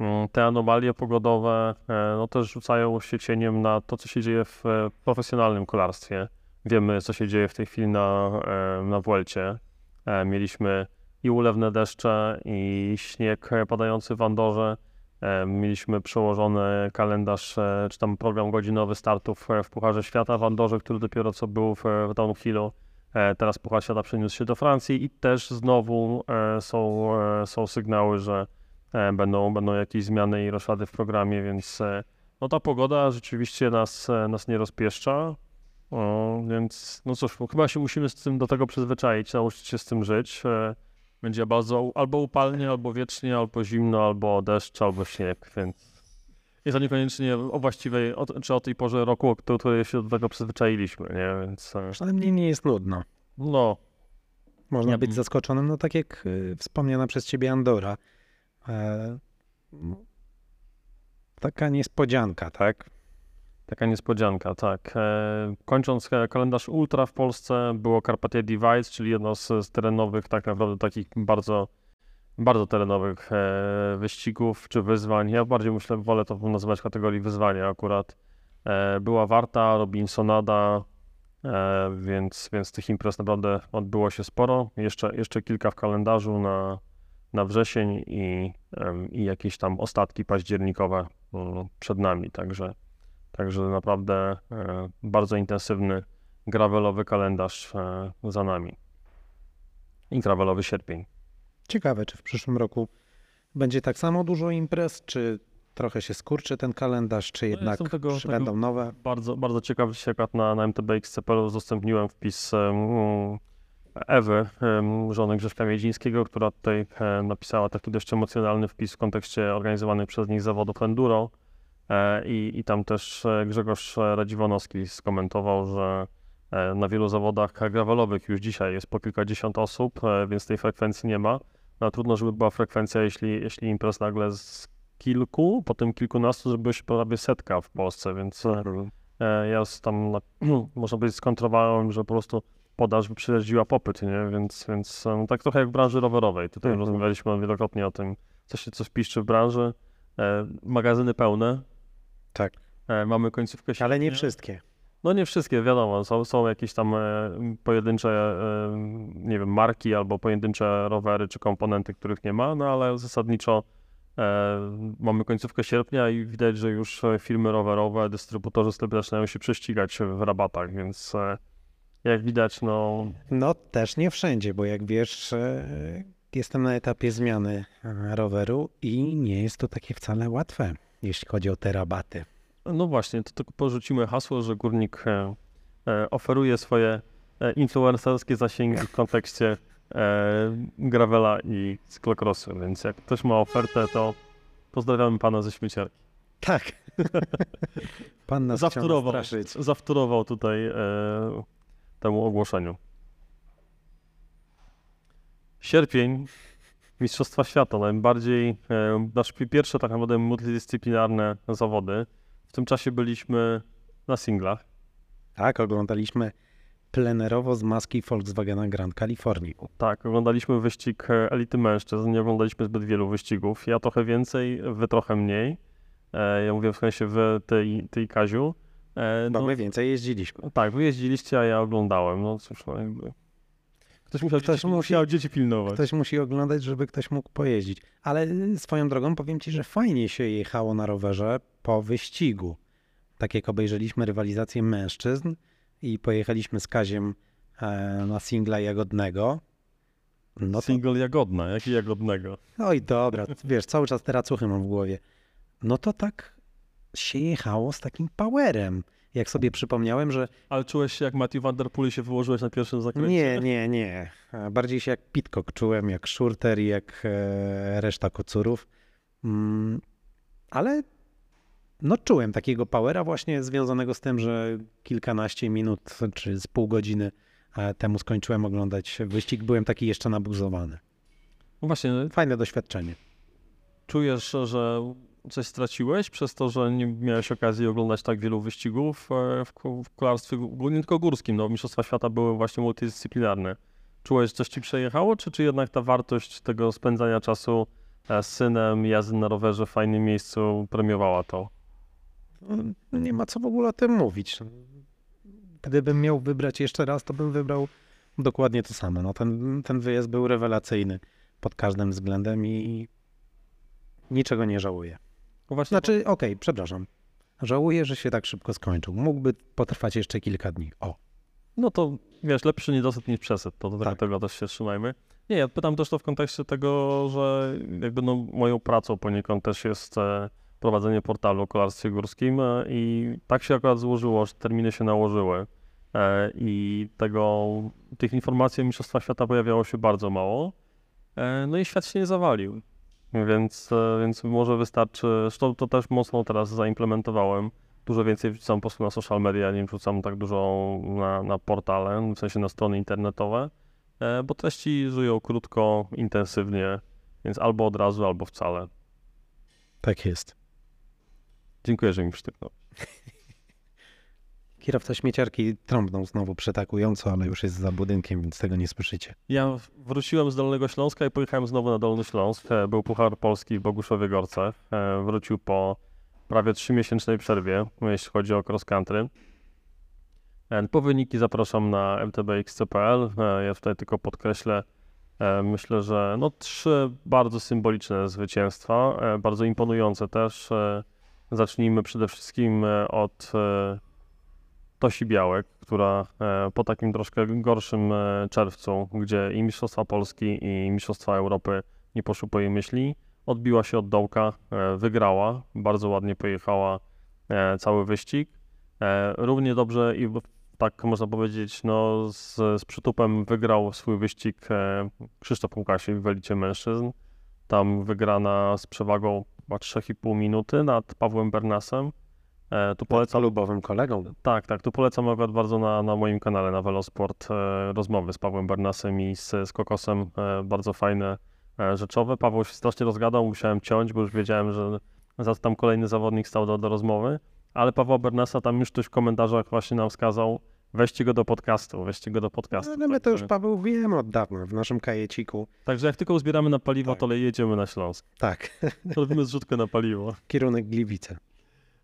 Mm, Te anomalie pogodowe no, też rzucają się cieniem na to, co się dzieje w profesjonalnym kolarstwie. Wiemy, co się dzieje w tej chwili na, e, na Vuelcie. E, Mieliśmy i ulewne deszcze, i śnieg padający w Andorze. E, Mieliśmy przełożony kalendarz, czy tam program godzinowy startów w Pucharze Świata w Andorze, który dopiero co był w, downhillu. Teraz Puchar Świata przeniósł się do Francji i też znowu są, są sygnały, że będą, będą jakieś zmiany i roszady w programie, więc no ta pogoda rzeczywiście nas, nas nie rozpieszcza. O, więc no cóż, chyba się musimy z tym do tego przyzwyczaić, nauczyć się z tym żyć. E, Będzie bardzo albo upalnie, albo wiecznie, albo zimno, albo deszcz, albo śnieg, więc jest to niekoniecznie o właściwej, o, czy o tej porze roku, o której się do tego przyzwyczailiśmy, nie? Więc e, Przynajmniej nie jest nudno. no, Można Ja być zaskoczonym, no tak jak y, wspomniana przez ciebie Andora. E, no, taka niespodzianka, tak? Taka niespodzianka, tak. E, kończąc e, kalendarz ultra w Polsce było Carpathia Divide, czyli jedno z, terenowych, tak naprawdę takich bardzo, bardzo terenowych e, wyścigów czy wyzwań. Ja bardziej myślę, wolę to nazywać kategorii wyzwania akurat. Była Warta, Robinsonada, więc, więc tych imprez naprawdę odbyło się sporo. Jeszcze, jeszcze kilka w kalendarzu na, na wrzesień i, i jakieś tam ostatki październikowe mm, przed nami, także, także naprawdę e, bardzo intensywny gravelowy kalendarz e, za nami. I gravelowy sierpień. Ciekawe, czy w przyszłym roku będzie tak samo dużo imprez, czy trochę się skurczy ten kalendarz, czy jednak jestem tego- przybędą tego- nowe? Bardzo, bardzo ciekawy się akurat na, na MTBX.pl udostępniłem wpis em, Ewy, żony Grzeszka Miedzińskiego, która tutaj e, napisała taki dość emocjonalny wpis w kontekście organizowanych przez nich zawodów enduro E, i, i tam też e, Grzegorz Radziwonowski skomentował, że e, na wielu zawodach gravelowych już dzisiaj jest po kilkadziesiąt osób, e, więc tej frekwencji nie ma. No, trudno, żeby była frekwencja, jeśli, jeśli imprez nagle z kilku, potem kilkunastu, żeby się prawie setka w Polsce, więc e, E, Ja tam, na, <clears throat> można powiedzieć, skontrowałem, że po prostu podaż wyprzedziła popyt, nie? Więc, więc e, tak trochę jak w branży rowerowej. Tutaj Mhm. rozmawialiśmy wielokrotnie o tym, co się coś piszczy w branży. E, magazyny pełne. Tak. E, mamy końcówkę Ale nie sierpnia. wszystkie. No nie wszystkie, wiadomo. Są, są jakieś tam e, pojedyncze, e, nie wiem, marki albo pojedyncze rowery czy komponenty, których nie ma, no ale zasadniczo mamy końcówkę sierpnia i widać, że już firmy rowerowe, dystrybutorzy sklepy zaczynają się prześcigać w rabatach, więc jak widać, no No też nie wszędzie, bo jak wiesz, jestem na etapie zmiany roweru i nie jest to takie wcale łatwe, jeśli chodzi o te rabaty. No właśnie, to tylko porzucimy hasło, że górnik e, e, oferuje swoje e, influencerskie zasięgi w kontekście gravela i cyklokrosu, więc jak ktoś ma ofertę, to pozdrawiamy pana ze śmieciarki. Tak. <laughs> Pan nas Zawtórował, zawtórował tutaj e, temu ogłoszeniu. Sierpień, Mistrzostwa Świata, najbardziej, e, nasze pierwsze tak naprawdę multidyscyplinarne zawody. W tym czasie byliśmy na singlach. Tak, oglądaliśmy plenerowo z maski Volkswagena Grand California. Tak, oglądaliśmy wyścig e, elity mężczyzn, nie oglądaliśmy zbyt wielu wyścigów. Ja trochę więcej, wy trochę mniej. E, ja mówię w sensie wy, ty, i- ty i Kaziu. E, Bo no, my więcej jeździliśmy. tak, wy jeździliście, a ja oglądałem. No cóż, no jakby... Ktoś musiał, Ktoś dzieci, musi- dzieci pilnować. Ktoś musi oglądać, żeby ktoś mógł pojeździć. Ale swoją drogą powiem ci, że fajnie się jechało na rowerze po wyścigu. Tak jak obejrzeliśmy rywalizację mężczyzn i pojechaliśmy z Kaziem e, na singla jagodnego. No to, Single Jagodna, jaki Jagodnego? oj dobra, wiesz, cały czas te racuchy mam w głowie. No to tak się jechało z takim powerem. Jak sobie przypomniałem, że Ale czułeś się jak Matthew Van Der Poel się wyłożyłeś na pierwszym zakręcie? Nie, nie, nie. Bardziej się jak Pitcock czułem, jak Schurter i jak e, reszta kocurów. Mm, ale no czułem takiego powera właśnie związanego z tym, że kilkanaście minut czy z pół godziny e, temu skończyłem oglądać wyścig. Byłem taki jeszcze nabuzowany. No Właśnie, Fajne doświadczenie. czujesz, że coś straciłeś przez to, że nie miałeś okazji oglądać tak wielu wyścigów e, w, ko- w kolarstwie, gó- nie tylko górskim, no Mistrzostwa Świata były właśnie multidyscyplinarne. Czułeś, coś ci przejechało, czy, czy jednak ta wartość tego spędzania czasu e, z synem, jazdy na rowerze w fajnym miejscu premiowała to? No, Nie ma co w ogóle o tym mówić. Gdybym miał wybrać jeszcze raz, to bym wybrał dokładnie to samo. No, ten, ten wyjazd był rewelacyjny pod każdym względem i niczego nie żałuję. Właśnie, Znaczy, okej, przepraszam. Żałuję, że się tak szybko skończył. Mógłby potrwać jeszcze kilka dni. O, No to wiesz, lepszy niedosyt niż przesyt, to do Tak. tego też się trzymajmy. Nie, ja pytam też to w kontekście tego, że jakby no moją pracą poniekąd też jest e, prowadzenie portalu o kolarstwie górskim e, i tak się akurat złożyło, że terminy się nałożyły e, i tego, tych informacji o Mistrzostwach Świata pojawiało się bardzo mało, no i świat się nie zawalił. Więc, e, więc może wystarczy, zresztą to też mocno teraz zaimplementowałem, dużo więcej wrzucam po prostu na social media, nie wrzucam tak dużo na, na portale, w sensie na strony internetowe, e, bo treści żyją krótko, intensywnie, więc albo od razu, albo wcale. tak jest. Dziękuję, że mi przytypnął. <laughs> Kierowca śmieciarki trąbnął znowu przetakująco, ale już jest za budynkiem, więc tego nie słyszycie. Ja wróciłem z Dolnego Śląska i pojechałem znowu na Dolny Śląsk. E, Był Puchar Polski w Boguszowie Gorce. E, Wrócił po prawie trzymiesięcznej przerwie, jeśli chodzi o cross country. E, Po wyniki zapraszam na mtbx.pl. E, Ja tutaj tylko podkreślę, myślę, że no trzy bardzo symboliczne zwycięstwa, bardzo imponujące też. Zacznijmy przede wszystkim od Tosi Białek, która e, po takim troszkę gorszym e, czerwcu, gdzie i Mistrzostwa Polski i Mistrzostwa Europy nie poszły po jej myśli, odbiła się od dołka, e, wygrała, bardzo ładnie pojechała cały wyścig. Równie dobrze i tak można powiedzieć, no z, z przytupem wygrał swój wyścig Krzysztof Łukasik w elicie mężczyzn. Tam wygrana z przewagą chyba 3,5 minuty nad Pawłem Bernasem. E, Tu polecam Lubowym kolegą. tak, tak. Tu polecam akurat bardzo na, na moim kanale, na Velosport, e, rozmowy z Pawłem Bernasem i z, z Kokosem. E, bardzo fajne, rzeczowe. Paweł się strasznie rozgadał, musiałem ciąć, bo już wiedziałem, że za tam kolejny zawodnik stał do, do rozmowy. Ale Pawła Bernasa tam już ktoś w komentarzach właśnie nam wskazał, weźcie go do podcastu, weźcie go do podcastu. Ale my to już, Paweł, wiemy od dawna w naszym kajeciku. Także jak tylko uzbieramy na paliwo, Tak. to jedziemy na Śląsk. Tak, <laughs> Robimy zrzutkę na paliwo. kierunek Gliwice.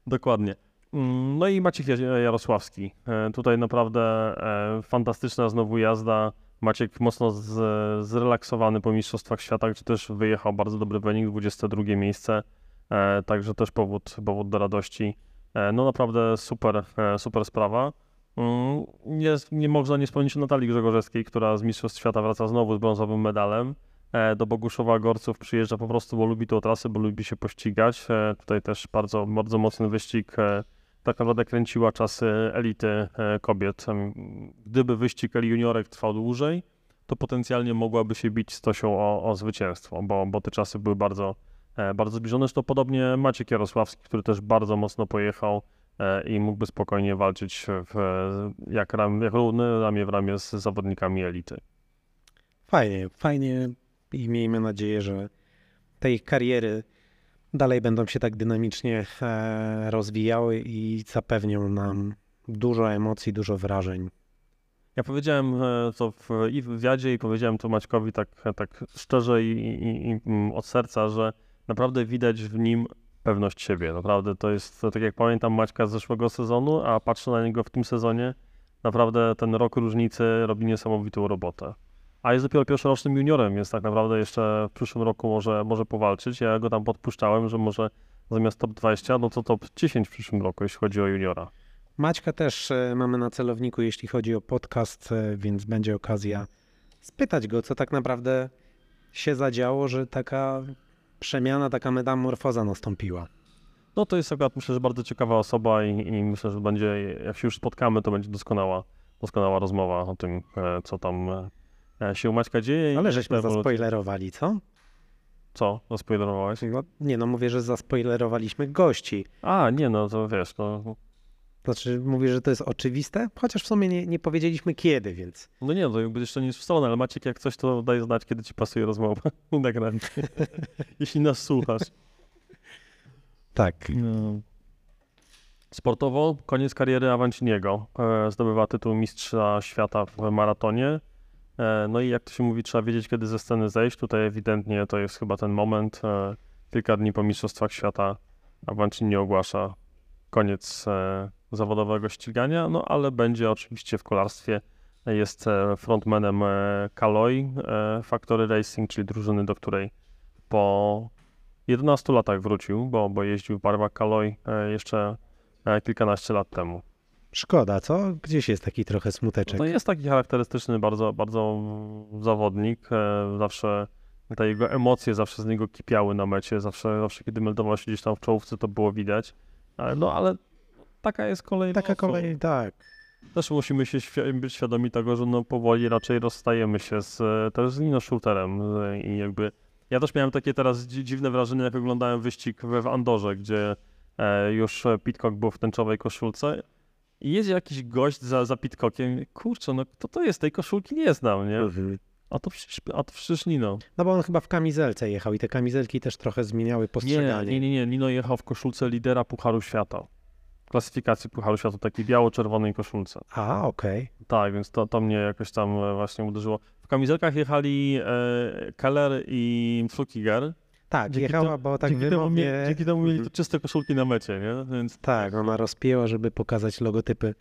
Dokładnie. Mm, No i Maciek Jar- Jarosławski. E, Tutaj naprawdę e, fantastyczna znowu jazda. Maciek mocno z, zrelaksowany po Mistrzostwach Świata, gdzie też wyjechał bardzo dobry wynik, 22 miejsce. E, Także też powód, powód do radości. No naprawdę super, super sprawa. Mm, Nie, nie można nie wspomnieć o Natalii Grzegorzewskiej, która z Mistrzostw Świata wraca znowu z brązowym medalem. E, Do Boguszowa Gorców przyjeżdża po prostu, bo lubi tą trasę, bo lubi się pościgać. E, Tutaj też bardzo, bardzo mocny wyścig. e, Tak naprawdę kręciła czasy elity kobiet. Gdyby wyścig Eli juniorek trwał dłużej, to potencjalnie mogłaby się bić z Tosią o, o zwycięstwo, bo, bo te czasy były bardzo, bardzo zbliżone. Zresztą podobnie Maciek Jarosławski, który też bardzo mocno pojechał i mógłby spokojnie walczyć w, jak, ram, jak równy ramię w ramię z zawodnikami elity. Fajnie, fajnie i miejmy nadzieję, że te ich kariery dalej będą się tak dynamicznie e, rozwijały i zapewnią nam dużo emocji, dużo wrażeń. Ja powiedziałem e, to w, i w wywiadzie, i powiedziałem to Maćkowi tak, tak szczerze i, i, i mm, od serca, że naprawdę widać w nim pewność siebie. Naprawdę to jest, tak jak pamiętam Maćka z zeszłego sezonu, a patrzę na niego w tym sezonie, naprawdę ten rok różnicy robi niesamowitą robotę. A jest dopiero pierwszorocznym juniorem, więc tak naprawdę jeszcze w przyszłym roku może, może powalczyć. Ja go tam podpuszczałem, że może zamiast top 20, no to top 10 w przyszłym roku, jeśli chodzi o juniora. Maćka też e, mamy na celowniku, jeśli chodzi o podcast, e, więc będzie okazja spytać go, co tak naprawdę się zadziało, że taka przemiana, taka metamorfoza nastąpiła. No to jest akurat myślę, że bardzo ciekawa osoba i, i myślę, że będzie, jak się już spotkamy, to będzie doskonała, doskonała rozmowa o tym, e, co tam się u Maćka dzieje. Ale żeśmy zaspoilerowali, co? Co? Zaspoilerowałeś? No, nie no, mówię, że zaspoilerowaliśmy gości. A, nie no, to wiesz, no, Znaczy, mówię, że to jest oczywiste, chociaż w sumie nie, nie powiedzieliśmy kiedy, więc no nie, to jakby jeszcze nie jest ustalone, ale Maciek jak coś, to daj znać, kiedy ci pasuje rozmowa <laughs> i nagranie. <laughs> Jeśli nas słuchasz. tak. No. Sportowo koniec kariery Avanciniego. E, Zdobywa tytuł mistrza świata w maratonie. E, No i jak to się mówi, trzeba wiedzieć, kiedy ze sceny zejść. Tutaj ewidentnie to jest chyba ten moment. E, Kilka dni po mistrzostwach świata Avancini ogłasza koniec e, zawodowego ścigania, no ale będzie oczywiście w kolarstwie. Jest frontmanem Caloi e, Factory Racing, czyli drużyny, do której po 11 latach wrócił, bo, bo jeździł w barwach Caloi e, jeszcze kilkanaście lat temu. Szkoda, co? Gdzieś jest taki trochę smuteczek. To jest taki charakterystyczny bardzo, bardzo zawodnik. e, Zawsze te jego emocje zawsze z niego kipiały na mecie. Zawsze, zawsze kiedy meldował się gdzieś tam w czołówce, to było widać. Ale, no ale taka jest kolej. Taka losu. kolej, tak. Też musimy się świ- być świadomi tego, że no powoli raczej rozstajemy się z, e, też z Nino Shooterem e, i jakby ja też miałem takie teraz dzi- dziwne wrażenie, jak oglądałem wyścig w Andorze, gdzie e, już e, Pitcock był w tęczowej koszulce i jedzie jakiś gość za, za Pitcockiem. Kurczę, no kto to jest? Tej koszulki nie znam, nie? A to przecież, a to przecież Nino. No bo on chyba w kamizelce jechał i te kamizelki też trochę zmieniały Nie, postrzeganie. nie, nie, nie. Nino jechał w koszulce lidera Pucharu Świata. klasyfikacji Pucharu Świata, takiej biało-czerwonej koszulce. A, okej. Tak, więc to, to mnie jakoś tam e, właśnie uderzyło. W kamizelkach jechali e, Keller i Flukiger. Tak, Dzięki jechała, temu- bo tak dzięki, temu, wymownie... mie- dzięki temu mieli to czyste koszulki na mecie, nie? Więc Tak, ona rozpięła, żeby pokazać logotypy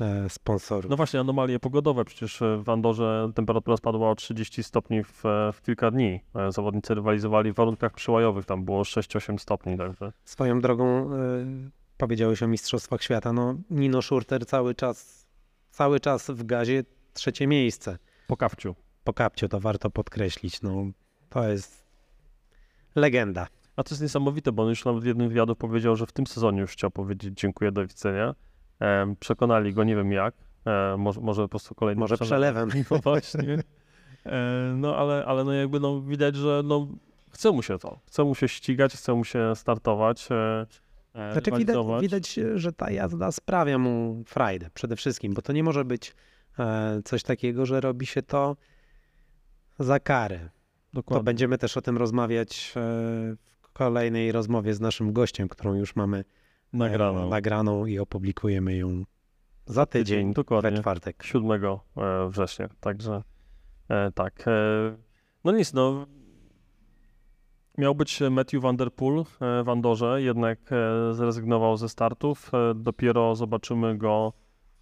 e, sponsorów. No właśnie, anomalie pogodowe. Przecież e, w Andorze temperatura spadła o 30 stopni w, e, w kilka dni. E, Zawodnicy rywalizowali w warunkach przyłajowych, tam było 6-8 stopni, także. Swoją drogą e, powiedziałeś o Mistrzostwach Świata, no Nino Schurter cały czas, cały czas w gazie trzecie miejsce. Po kawciu. Po kapciu to warto podkreślić, no to jest legenda. A to jest niesamowite, bo on już nawet w jednym wywiadu powiedział, że w tym sezonie już chciał powiedzieć dziękuję, do widzenia. Przekonali go, nie wiem jak. E, może, może po prostu kolejny Może przelewem. <laughs> No właśnie. E, no ale, ale no jakby no widać, że no chce mu się to. Chce mu się ścigać, chce mu się startować. E, Znaczy widać, widać, że ta jazda sprawia mu frajdę przede wszystkim, bo to nie może być coś takiego, że robi się to za karę. To Dokładnie. będziemy też o tym rozmawiać e, w kolejnej rozmowie z naszym gościem, którą już mamy e, Nagrano. nagraną i opublikujemy ją za tydzień, we Dokładnie. czwartek. 7 e, września. Także tak. No nic, no. Miał być Matthew Van Der Poel e, w Andorze, jednak zrezygnował ze startów. Dopiero zobaczymy go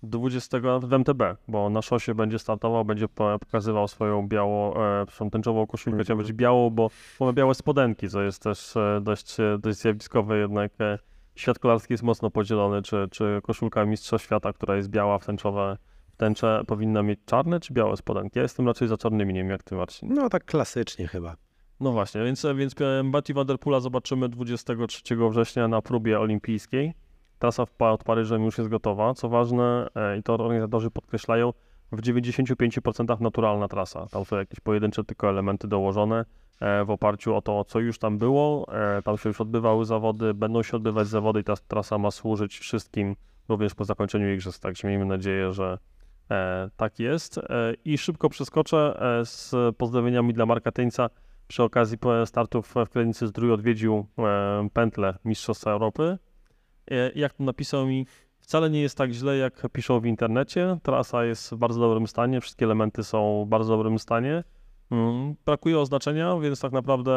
20 w MTB, bo na szosie będzie startował, będzie po- pokazywał swoją biało, e, tęczową koszulkę, chciał być białą, bo bo ma białe spodenki, co jest też e, dość, e, dość zjawiskowe, jednak e, świat kolarski jest mocno podzielony, czy, czy koszulka mistrza świata, która jest biała w tęczowe, w tęcze powinna mieć czarne czy białe spodenki? Ja jestem raczej za czarnymi, nie wiem jak ty Marcin. No tak klasycznie chyba. No właśnie, więc, więc e, Matthew Van Der Poola zobaczymy 23 września na próbie olimpijskiej. Trasa pod Paryżem już jest gotowa. Co ważne, e, i to organizatorzy podkreślają, w 95% naturalna trasa. Tam są jakieś pojedyncze tylko elementy dołożone e, w oparciu o to, co już tam było. E, Tam się już odbywały zawody, będą się odbywać zawody i ta trasa ma służyć wszystkim, również po zakończeniu igrzysk. Także miejmy nadzieję, że tak jest. I szybko przeskoczę z pozdrowieniami dla Marka Tyńca. Przy okazji startów w Klenicy Zdrój odwiedził pętlę Mistrzostwa Europy. E, jak to napisał mi, wcale nie jest tak źle, jak piszą w internecie. Trasa jest w bardzo dobrym stanie, wszystkie elementy są w bardzo dobrym stanie. Mm, Brakuje oznaczenia, więc tak naprawdę,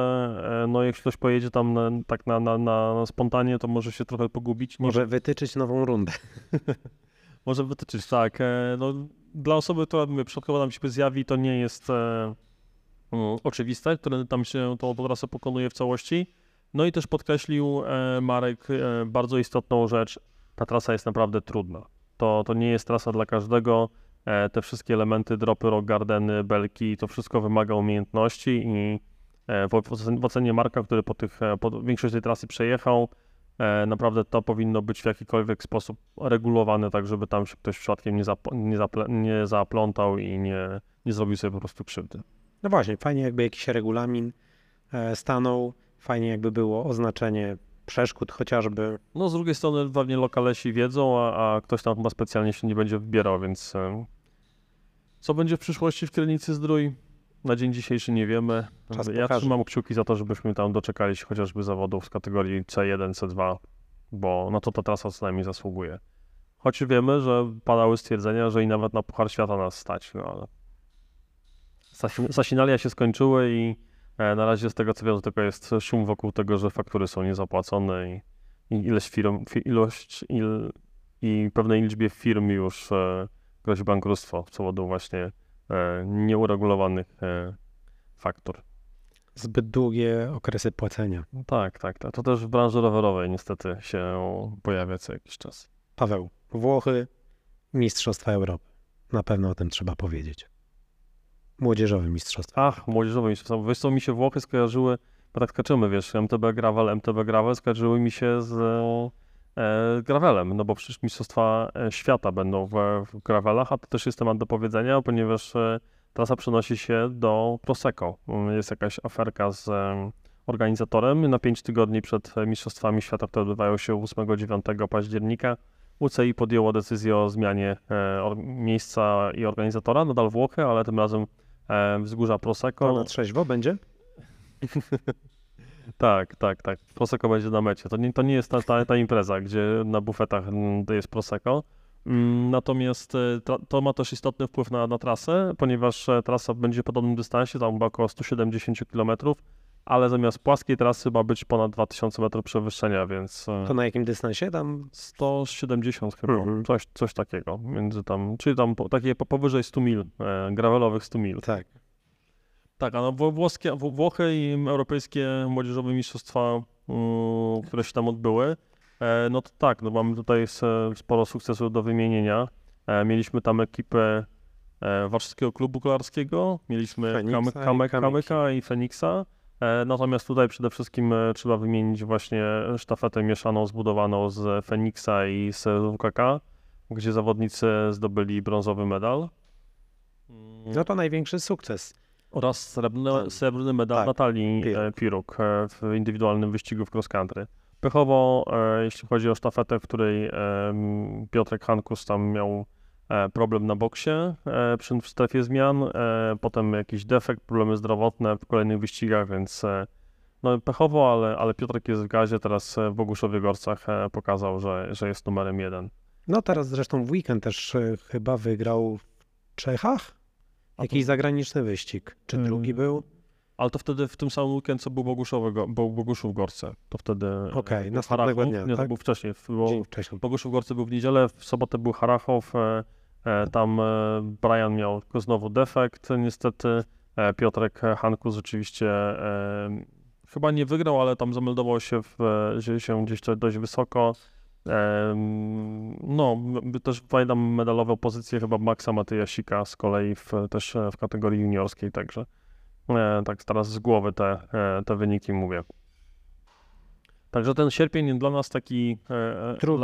e, no jak ktoś pojedzie tam na, tak na, na, na spontanie, to może się trochę pogubić. Może wytyczyć nową rundę. <laughs> może wytyczyć, tak. e, No, dla osoby, która mówię, przypadkowo nam się zjawi, to nie jest mm, oczywiste, które tam się tą trasę pokonuje w całości. No i też podkreślił e, Marek e, bardzo istotną rzecz. Ta trasa jest naprawdę trudna. To, to nie jest trasa dla każdego. E, te wszystkie elementy, dropy, rock gardeny, belki, to wszystko wymaga umiejętności i w, w ocen- w ocenie Marka, który po tych, po większość tej trasy przejechał, naprawdę to powinno być w jakikolwiek sposób regulowane, tak żeby tam się ktoś przypadkiem nie, zap- nie, zaple- nie zaplątał i nie, nie zrobił sobie po prostu krzywdy. No właśnie, fajnie jakby jakiś regulamin stanął, fajnie jakby było oznaczenie przeszkód chociażby. No z drugiej strony pewnie lokalesi wiedzą, a, a ktoś tam chyba specjalnie się nie będzie wybierał, więc co będzie w przyszłości w Krynicy Zdrój? Na dzień dzisiejszy nie wiemy. Czas ja pokaże. trzymam kciuki za to, żebyśmy tam doczekali się chociażby zawodów z kategorii C1, C2, bo na to ta trasa co najmniej zasługuje. Choć wiemy, że padały stwierdzenia, że i nawet na Puchar Świata nas stać, no ale Sasin- Sasinalia się skończyły i na razie z tego co wiem, to tylko jest szum wokół tego, że faktury są niezapłacone i, i ilość firm, fi, ilość il, i pewnej liczbie firm już e, grozi bankructwo z powodu właśnie e, nieuregulowanych e, faktur. Zbyt długie okresy płacenia. Tak, tak, tak. To też w branży rowerowej niestety się pojawia co jakiś czas. Paweł, Włochy, Mistrzostwa Europy. Na pewno o tym trzeba powiedzieć. Młodzieżowe Mistrzostwa. Ach, młodzieżowe mistrzostwa. Wiesz co, mi się Włochy skojarzyły, bo tak skaczymy, wiesz, MTB Gravel, MTB Gravel skojarzyły mi się z e, Gravelem, no bo przecież mistrzostwa e, świata będą w, w Gravelach, a to też jest temat do powiedzenia, ponieważ e, trasa przenosi się do Prosecco. Mm, Jest jakaś aferka z e, organizatorem na 5 tygodni przed e, mistrzostwami świata, które odbywają się 8-9 października. UCI podjęło decyzję o zmianie e, miejsca i organizatora, nadal Włochy, ale tym razem wzgórza Prosecco. To na trzeźwo będzie? <laughs> Tak, tak, tak. Prosecco będzie na mecie. To nie, to nie jest ta, ta, ta impreza, gdzie na bufetach mm, jest Prosecco. Mm, Natomiast e, to, ma też istotny wpływ na, na trasę, ponieważ e, trasa będzie w podobnym dystansie, tam około 170 km, ale zamiast płaskiej trasy ma być ponad 2000 metrów przewyższenia, więc e, To na jakim dystansie? Tam 170 chyba, Mhm. coś, coś takiego, między tam, czyli tam po, takie po, powyżej 100 mil, e, gravelowych 100 mil. tak. Tak, a no Wło- włoskie, Wł- Włochy i europejskie młodzieżowe mistrzostwa, mm, które się tam odbyły, e, no to tak, no mamy tutaj sporo sukcesów do wymienienia. E, mieliśmy tam ekipę e, Warszawskiego Klubu Kolarskiego, mieliśmy Feniksa. Kamyka i Feniksa. E, natomiast tutaj przede wszystkim e, trzeba wymienić właśnie sztafetę mieszaną zbudowaną z Feniksa i z WKK, gdzie zawodnicy zdobyli brązowy medal. Mm, No to największy sukces. oraz srebrny, srebrny medal Tak, Natalii Piruk. e, Piruk w indywidualnym wyścigu w cross country. Pechowo, jeśli chodzi o sztafetę, w której Piotrek Hankus tam miał problem na boksie e, przy w strefie zmian, e, potem jakiś defekt, problemy zdrowotne w kolejnych wyścigach, więc e, no pechowo, ale, ale Piotrek jest w gazie, teraz e, w Boguszowie Gorcach e, pokazał, że, że jest numerem jeden. No teraz zresztą w weekend też e, chyba wygrał w Czechach jakiś to- zagraniczny wyścig. Czy Ym, drugi był? Ale to wtedy w tym samym weekend, co był Boguszowy, Boguszów Gorce. To wtedy e, Okej, był następnego Harachów. dnia, Nie, to tak? był wcześniej. w- Bo Dzień wcześniej. Boguszów Gorce był w niedzielę, w sobotę był Harachow. E, tam e, Brian miał tylko znowu defekt, niestety. E, Piotrek Hankus rzeczywiście chyba nie wygrał, ale tam zameldował się, w, się gdzieś dość wysoko. No, też pamiętam medalową pozycję chyba Maxa Matyjasika z kolei w, też w kategorii juniorskiej, także tak teraz z głowy te, te wyniki mówię. Także ten sierpień dla nas taki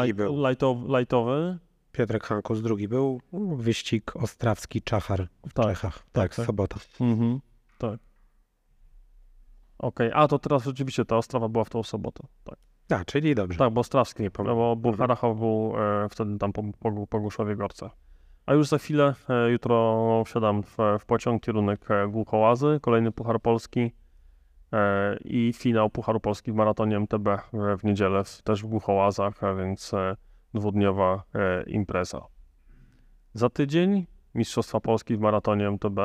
light, był. lightow, lightowy. Piotrek Hankus drugi był. Wyścig Ostrawski Czachar w Tak, Czechach. Tak, tak, tak. sobota. Mhm, tak. Okej, a to teraz rzeczywiście ta Ostrawa była w tą sobotę. Tak, A, czyli dobrze. tak bo Ostrawski, Nie pomyliłem. bo, bo Mhm. Harachow był e, wtedy tam po, po, po Głuszowie Gorce. A już za chwilę, e, jutro wsiadam w, w pociąg kierunek e, Głuchołazy, kolejny Puchar Polski e, i finał Pucharu Polski w maratonie MTB w, w niedzielę, w, też w Głuchołazach, a więc e, dwudniowa e, impreza. Za tydzień Mistrzostwa Polski w maratonie MTB.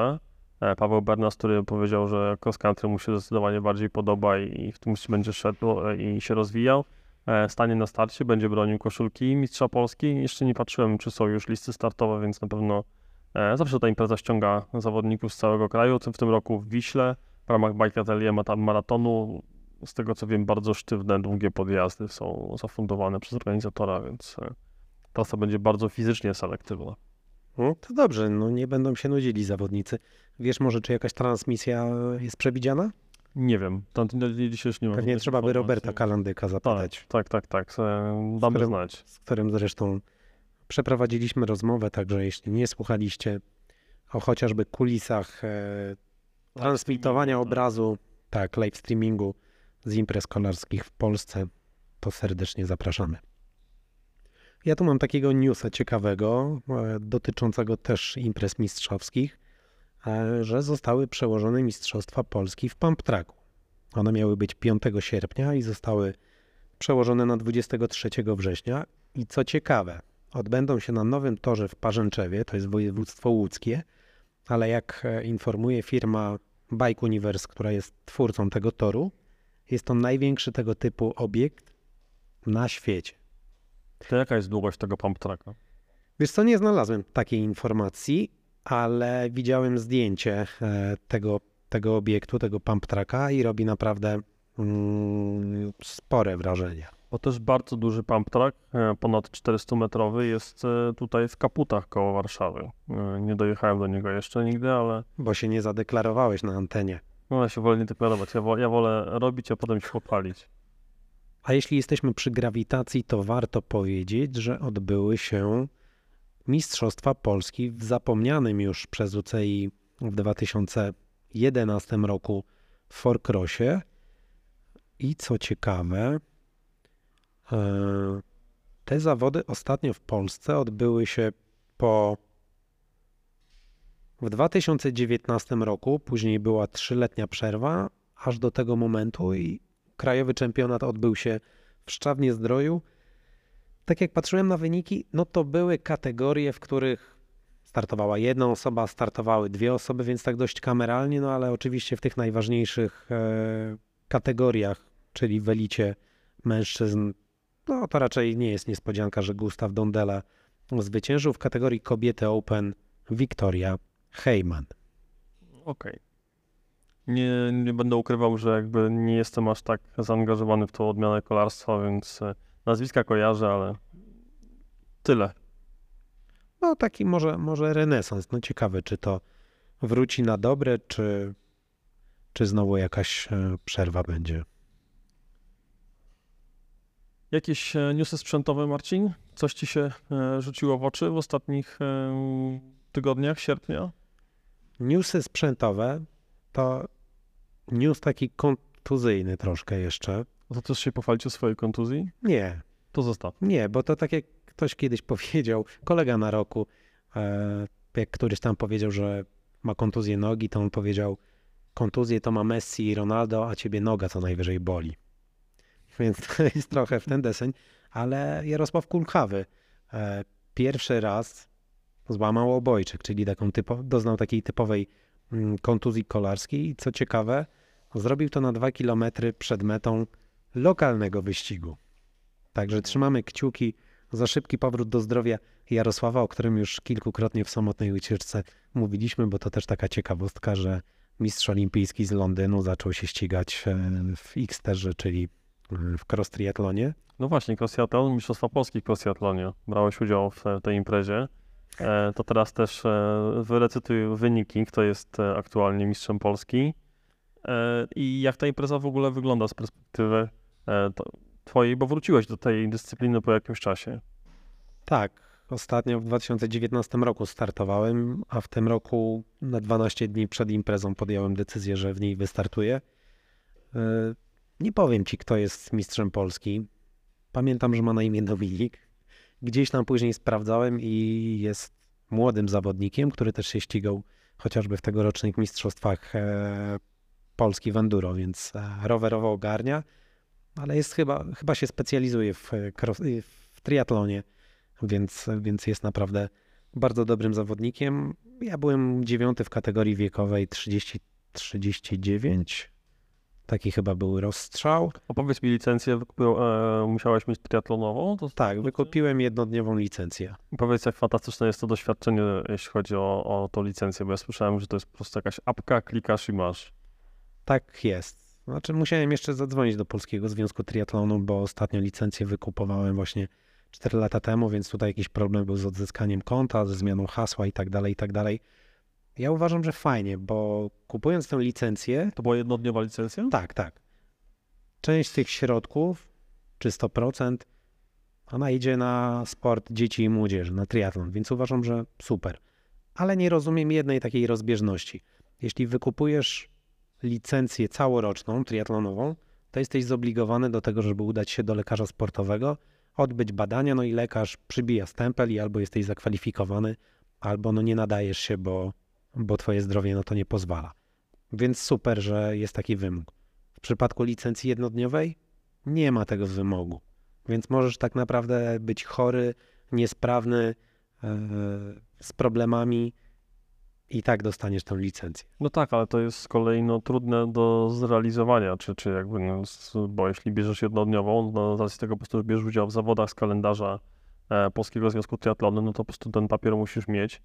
E, Paweł Bernas, który powiedział, że cross country mu się zdecydowanie bardziej podoba i, w tym będzie szedł e, i się rozwijał. Stanie na starcie, będzie bronił koszulki Mistrza Polski. Jeszcze nie patrzyłem, czy są już listy startowe, więc na pewno zawsze ta impreza ściąga zawodników z całego kraju. W tym roku w Wiśle w ramach tam maratonu. Z tego co wiem, bardzo sztywne, długie podjazdy są zafundowane przez organizatora, więc e, trasa będzie bardzo fizycznie selektywna. No, to dobrze, no nie będą się nudzili zawodnicy. Wiesz może, czy jakaś transmisja jest przewidziana? Nie wiem, tam dzisiaj już nie mam. Pewnie trzeba by. Roberta Kalandyka Tak, zapytać, tak, tak, tak. e, Damy którym- znać. z którym zresztą przeprowadziliśmy rozmowę, także jeśli nie słuchaliście o chociażby kulisach e, transmitowania tak. obrazu, tak, live streamingu z imprez kolarskich w Polsce, to serdecznie zapraszamy. Ja tu mam takiego newsa ciekawego, e, dotyczącego też imprez mistrzowskich, e, że zostały przełożone Mistrzostwa Polski w Pump Tracku. One miały być 5 sierpnia i zostały przełożone na 23 września. I co ciekawe, odbędą się na nowym torze w Parzęczewie, to jest województwo łódzkie, ale jak e, informuje firma Bike Universe, która jest twórcą tego toru, jest to największy tego typu obiekt na świecie. To jaka jest długość tego pump tracka? Wiesz co, nie znalazłem takiej informacji, ale widziałem zdjęcie e, tego, tego obiektu, tego pump tracka i robi naprawdę mm, spore wrażenie. Bo też bardzo duży pump track, e, ponad 400 metrowy, jest e, tutaj w Kaputach koło Warszawy. Nie dojechałem do niego jeszcze nigdy, ale Bo się nie zadeklarowałeś na antenie. No, ja się wolę nie deklarować. Ja, wo, ja wolę robić, a potem się pochwalić. A jeśli jesteśmy przy grawitacji, to warto powiedzieć, że odbyły się Mistrzostwa Polski w zapomnianym już przez UCI w 2011 roku w Forcrossie. I co ciekawe, e, te zawody ostatnio w Polsce odbyły się po w 2019 roku, później była trzyletnia przerwa, aż do tego momentu i krajowy czempionat odbył się w Szczawnie Zdroju. Tak jak patrzyłem na wyniki, no to były kategorie, w których startowała jedna osoba, startowały dwie osoby, więc tak dość kameralnie, no ale oczywiście w tych najważniejszych e, kategoriach, czyli w elicie mężczyzn, no to raczej nie jest niespodzianka, że Gustaw Dondela zwyciężył w kategorii kobiety Open Wiktoria Heyman. Okej. Nie, nie będę ukrywał, że jakby nie jestem aż tak zaangażowany w tą odmianę kolarstwa, więc e, nazwiska kojarzę, ale tyle. No taki może, może renesans. No ciekawe, czy to wróci na dobre, czy, czy znowu jakaś e, przerwa będzie. Jakieś e, newsy sprzętowe, Marcin? Coś ci się rzuciło w oczy w ostatnich tygodniach sierpnia? Newsy sprzętowe to news taki kontuzyjny troszkę jeszcze. No to też się pochwalić o swojej kontuzji? Nie, To zostaw. nie, bo to tak jak ktoś kiedyś powiedział, kolega na roku, e, jak któryś tam powiedział, że ma kontuzję nogi, to on powiedział, kontuzję to ma Messi i Ronaldo, a ciebie noga co najwyżej boli. Więc <laughs> to jest trochę w ten deseń, ale Jarosław Kulkawy e, pierwszy raz złamał obojczyk, czyli taką typo, doznał takiej typowej mm, kontuzji kolarskiej i co ciekawe, zrobił to na dwa kilometry przed metą lokalnego wyścigu. Także trzymamy kciuki za szybki powrót do zdrowia Jarosława, o którym już kilkukrotnie w samotnej ucieczce mówiliśmy, bo to też taka ciekawostka, że mistrz olimpijski z Londynu zaczął się ścigać e, w Xterze, czyli e, w cross triatlonie. No właśnie, cross Mistrzostwa Polski w cross triathlonie. Brałeś udział w e, tej imprezie. E, to teraz też e, wyrecytuj wyniki, kto jest e, aktualnie mistrzem Polski. I jak ta impreza w ogóle wygląda z perspektywy twojej, bo wróciłeś do tej dyscypliny po jakimś czasie. Tak, ostatnio w 2019 roku startowałem, a w tym roku na 12 dni przed imprezą podjąłem decyzję, że w niej wystartuję. Nie powiem ci, kto jest mistrzem Polski. Pamiętam, że ma na imię Dominik. Gdzieś tam później sprawdzałem i jest młodym zawodnikiem, który też się ścigał chociażby w tegorocznych mistrzostwach e, Polski w enduro, więc e, rowerowo ogarnia, ale jest chyba, chyba się specjalizuje w, e, w triatlonie więc, więc jest naprawdę bardzo dobrym zawodnikiem. Ja byłem dziewiąty w kategorii wiekowej 30-39. Taki chyba był rozstrzał. Opowiedz mi licencję, wykupił, e, musiałeś mieć triatlonową? To Tak, wykupiłem jednodniową licencję. Powiedz, jak fantastyczne jest to doświadczenie, jeśli chodzi o, o tą licencję, bo ja słyszałem, że to jest po prostu jakaś apka, klikasz i masz. Tak jest. Znaczy musiałem jeszcze zadzwonić do Polskiego Związku Triatlonu, bo ostatnio licencję wykupowałem właśnie 4 lata temu, więc tutaj jakiś problem był z odzyskaniem konta, ze zmianą hasła i tak dalej, i tak dalej. Ja uważam, że fajnie, bo kupując tę licencję, To była jednodniowa licencja? Tak, tak. Część z tych środków, czy 100%, ona idzie na sport dzieci i młodzieży, na triatlon, więc uważam, że super. Ale nie rozumiem jednej takiej rozbieżności. Jeśli wykupujesz licencję całoroczną, triatlonową, to jesteś zobligowany do tego, żeby udać się do lekarza sportowego, odbyć badania, no i lekarz przybija stempel i albo jesteś zakwalifikowany, albo no nie nadajesz się, bo, bo twoje zdrowie na to nie pozwala. Więc super, że jest taki wymóg. W przypadku licencji jednodniowej nie ma tego wymogu. Więc możesz tak naprawdę być chory, niesprawny, e, z problemami i tak dostaniesz tę licencję. No tak, ale to jest z kolei no, trudne do zrealizowania, czy, czy jakby, no, bo jeśli bierzesz jednodniową, no, z racji tego po prostu, bierzesz udział w zawodach z kalendarza e, Polskiego Związku Triatlonu, no to po prostu ten papier musisz mieć.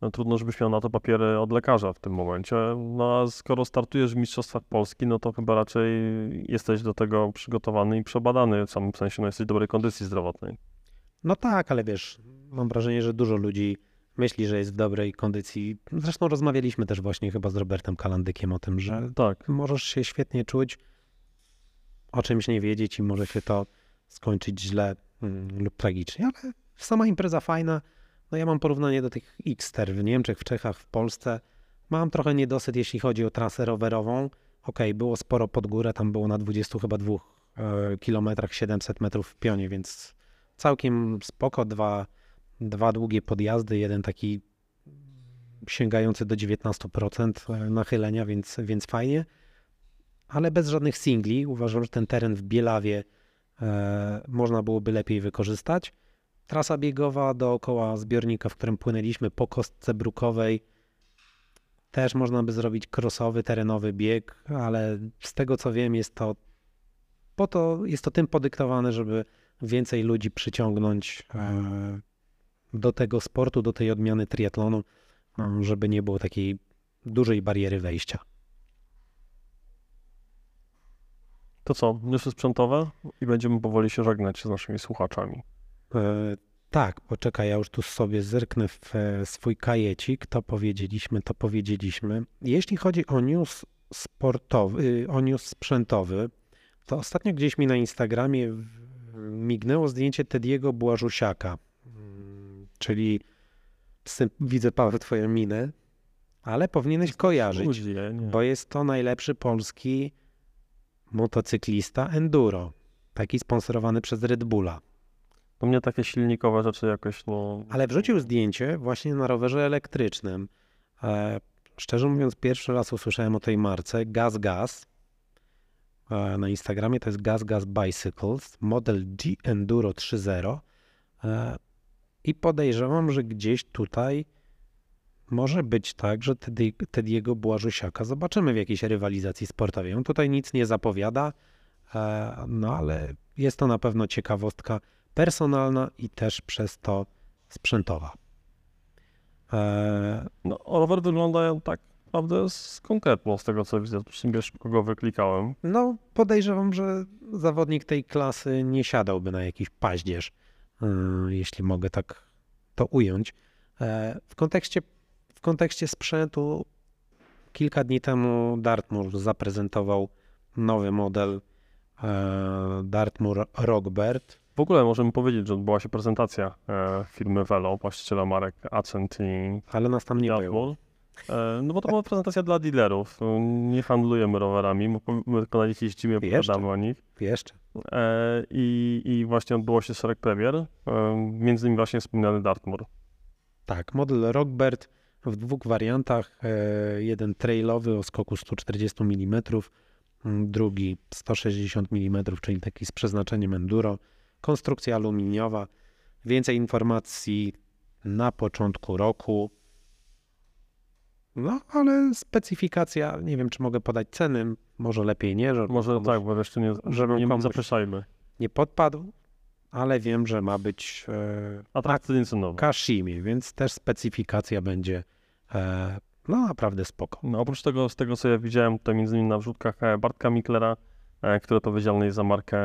No, trudno, żebyś miał na to papiery od lekarza w tym momencie. No a skoro startujesz w Mistrzostwach Polski, no to chyba raczej jesteś do tego przygotowany i przebadany, w samym sensie, no jesteś w dobrej kondycji zdrowotnej. No tak, ale wiesz, mam wrażenie, że dużo ludzi myśli, że jest w dobrej kondycji. Zresztą rozmawialiśmy też właśnie chyba z Robertem Kalandykiem o tym, że Tak, możesz się świetnie czuć, o czymś nie wiedzieć i może się to skończyć źle mm, lub tragicznie, ale sama impreza fajna. No ja mam porównanie do tych Xter w Niemczech, w Czechach, w Polsce. Mam trochę niedosyt, jeśli chodzi o trasę rowerową. Okej, było sporo pod górę, tam było na 20 chyba e, kilometrach 700 metrów w pionie, więc całkiem spoko. Dwa, dwa długie podjazdy, jeden taki sięgający do 19% nachylenia, więc, więc fajnie. ale bez żadnych singli. Uważam, że ten teren w Bielawie e, można byłoby lepiej wykorzystać. Trasa biegowa dookoła zbiornika, w którym płynęliśmy po kostce brukowej. Też można by zrobić crossowy, terenowy bieg, ale z tego co wiem, jest to po to, jest to tym podyktowane, żeby więcej ludzi przyciągnąć e, do tego sportu, do tej odmiany triatlonu, no, żeby nie było takiej dużej bariery wejścia. To co, newsy sprzętowe i będziemy powoli się żegnać z naszymi słuchaczami. E, tak, poczekaj, ja już tu sobie zerknę w e, swój kajecik. To powiedzieliśmy, to powiedzieliśmy. Jeśli chodzi o news sportowy, o news sprzętowy, to ostatnio gdzieś mi na Instagramie mignęło zdjęcie Tediego Błażusiaka, mm, czyli widzę Paweł twoją minę, ale powinieneś kojarzyć, bo jest to najlepszy polski motocyklista enduro, taki sponsorowany przez Red Bulla. To mnie takie silnikowe rzeczy jakoś, no... Ale wrzucił zdjęcie właśnie na rowerze elektrycznym. E, szczerze mówiąc, pierwszy raz usłyszałem o tej marce, Gaz Gaz. E, na Instagramie to jest Gaz Gaz Bicycles, model G Enduro 3.0. E, I podejrzewam, że gdzieś tutaj może być tak, że Tediego Błażusiaka zobaczymy w jakiejś rywalizacji sportowej. On tutaj nic nie zapowiada, e, no ale jest to na pewno ciekawostka personalna i też przez to sprzętowa. E, no, rower wygląda tak naprawdę z konkretną, z tego co widzę. Sobie szybko go wyklikałem. No, podejrzewam, że zawodnik tej klasy nie siadałby na jakiś paździerz, e, jeśli mogę tak to ująć. W kontekście kontekście sprzętu kilka dni temu Dartmoor zaprezentował nowy model e, Dartmoor Rockbird. W ogóle możemy powiedzieć, że odbyła się prezentacja e, firmy Velo, właściciela marek Accent i Ale nas tam nie było. E, no bo to była prezentacja dla dealerów. Nie handlujemy rowerami, my tylko na nich jeździmy, opowiadamy o nich. Jeszcze. I, I właśnie odbyło się szereg premier, między innymi właśnie wspomniany Dartmoor. Tak, model Rockbird w dwóch wariantach. E, jeden trailowy o skoku 140 mm, drugi 160 mm, czyli taki z przeznaczeniem enduro. Konstrukcja aluminiowa. Więcej informacji na początku roku. No, ale specyfikacja, nie wiem, czy mogę podać ceny, może lepiej nie. Że może komuś, tak, bo jeszcze nie, żeby nie zapraszajmy. Nie podpadł, ale wiem, że ma być e, atrakcyjnie cenowo. Kashimi, więc też specyfikacja będzie E, no naprawdę spoko. No, oprócz tego, z tego co ja widziałem tutaj między innymi na wrzutkach e, Bartka Miklera, e, który odpowiedzialny jest za markę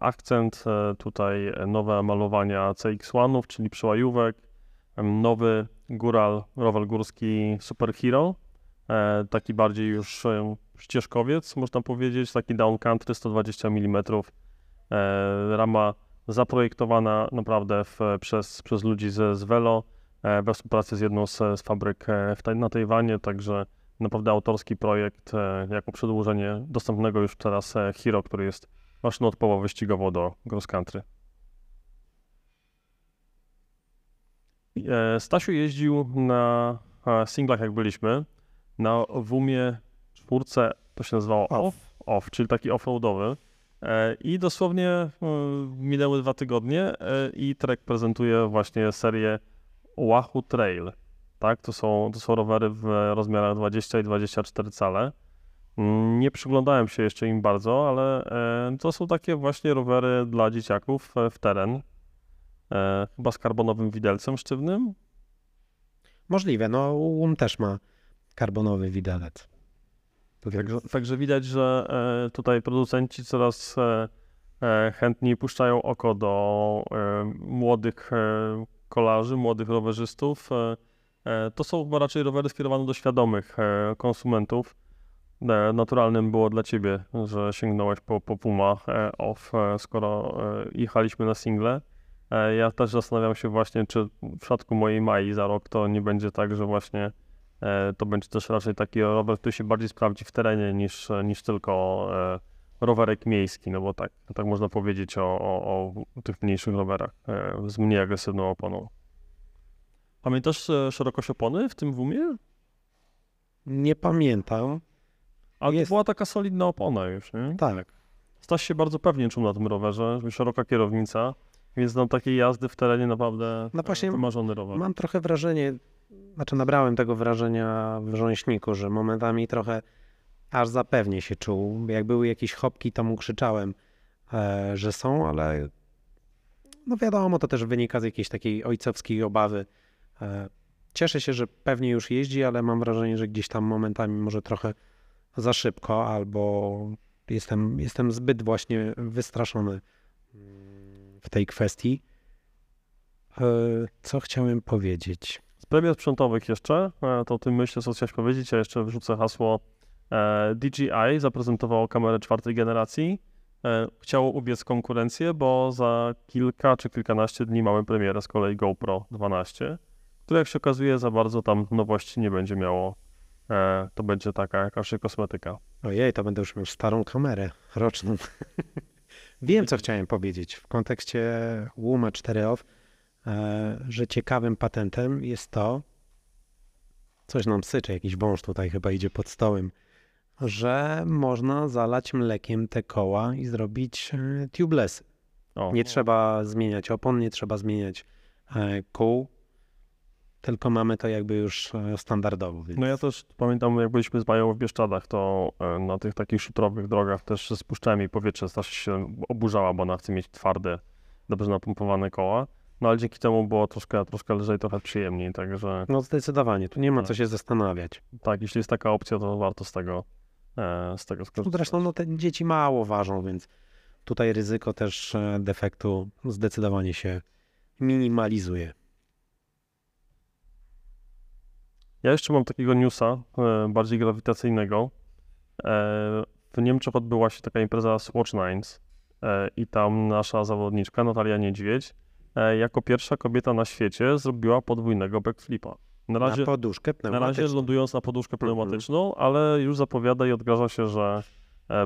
Akcent, tutaj nowe malowania CX-1, czyli przełajówek, nowy góral, rower górski Super Hero, taki bardziej już ścieżkowiec, można powiedzieć, taki down country 120 mm, rama zaprojektowana naprawdę w, przez, przez ludzi z, z Velo, E, we współpracy z jedną z, z fabryk e, w, na Tajwanie, także naprawdę autorski projekt e, jako przedłużenie dostępnego już teraz Hero, który jest maszyną odpowową wyścigową do cross country. Stasiu jeździł na singlach, jak byliśmy, na WUMie czwórce, to się nazywało off, off czyli taki offroadowy. I dosłownie minęły dwa tygodnie i Trek prezentuje właśnie serię Wahoo Trail. Tak, to są, to są rowery w rozmiarach 20 i 24 cale. Nie przyglądałem się jeszcze im bardzo, ale e, to są takie właśnie rowery dla dzieciaków w teren. E, chyba z karbonowym widelcem sztywnym. Możliwe, no UM też ma karbonowy widelec. Także, także widać, że e, tutaj producenci coraz chętniej puszczają oko do młodych kolarzy, młodych rowerzystów. E, e, to są raczej rowery skierowane do świadomych e, konsumentów. Naturalnym było dla ciebie, że sięgnąłeś po, po Puma off, skoro jechaliśmy na single. Ja też zastanawiam się właśnie, czy w przypadku mojej Mai za rok to nie będzie tak, że właśnie to będzie też raczej taki rower, który się bardziej sprawdzi w terenie niż, niż tylko rowerek miejski, no bo tak, tak można powiedzieć o, o, o tych mniejszych rowerach e, z mniej agresywną oponą. Pamiętasz e, szerokość opony w tym WUMie? Nie pamiętam, Ale Jest. to była taka solidna opona już, nie? Tak. Staś się bardzo pewnie czuł na tym rowerze, szeroka kierownica, więc na takiej jazdy w terenie naprawdę No właśnie e, wymarzony rower. Mam trochę wrażenie, znaczy nabrałem tego wrażenia w Rząśniku, że momentami trochę aż za pewnie się czuł. Jak były jakieś chopki, to mu krzyczałem, e, że są, ale no wiadomo, to też wynika z jakiejś takiej ojcowskiej obawy. E, cieszę się, że pewnie już jeździ, ale mam wrażenie, że gdzieś tam momentami może trochę za szybko, albo jestem, jestem zbyt właśnie wystraszony mm, w tej kwestii. E, Co chciałem powiedzieć? Z premier sprzętowych jeszcze, e, to o tym myślę, co chciałeś powiedzieć, ja jeszcze wrzucę hasło DJI zaprezentowało kamerę czwartej generacji. Chciało ubiec konkurencję, bo za kilka czy kilkanaście dni mamy premierę z kolei GoPro 12, które jak się okazuje za bardzo tam nowości nie będzie miało. E, To będzie taka jakaś kosmetyka. Ojej, to będę już miał starą kamerę roczną. <laughs> Wiem, co chciałem powiedzieć w kontekście Luma 4OFF, e, że ciekawym patentem jest to, coś nam syczy, jakiś wąż tutaj chyba idzie pod stołem, że można zalać mlekiem te koła i zrobić e, tubelessy. O, Nie trzeba zmieniać opon, nie trzeba zmieniać e, kół, tylko mamy to jakby już e, standardowo. Więc... No ja też pamiętam, jak byliśmy z Mają w Bieszczadach, to e, na tych takich szutrowych drogach też spuszczałem jej powietrze, strasznie się oburzała, bo ona chce mieć twarde, dobrze napompowane koła. No ale dzięki temu było troszkę, troszkę lżej, trochę przyjemniej, także No zdecydowanie, tu nie ma Tak. co się zastanawiać. tak, jeśli jest taka opcja, to warto z tego, e, z tego No skorzystać. Zresztą no, te dzieci mało ważą, więc tutaj ryzyko też defektu zdecydowanie się minimalizuje. Ja jeszcze mam takiego newsa, e, bardziej grawitacyjnego. E, w Niemczech odbyła się taka impreza Swatch Nines e, i tam nasza zawodniczka Natalia Niedźwiedź jako pierwsza kobieta na świecie zrobiła podwójnego backflipa. Na razie, Na poduszkę na razie pneumatyczną. lądując na poduszkę Mhm. pneumatyczną, ale już zapowiada i odgraża się, że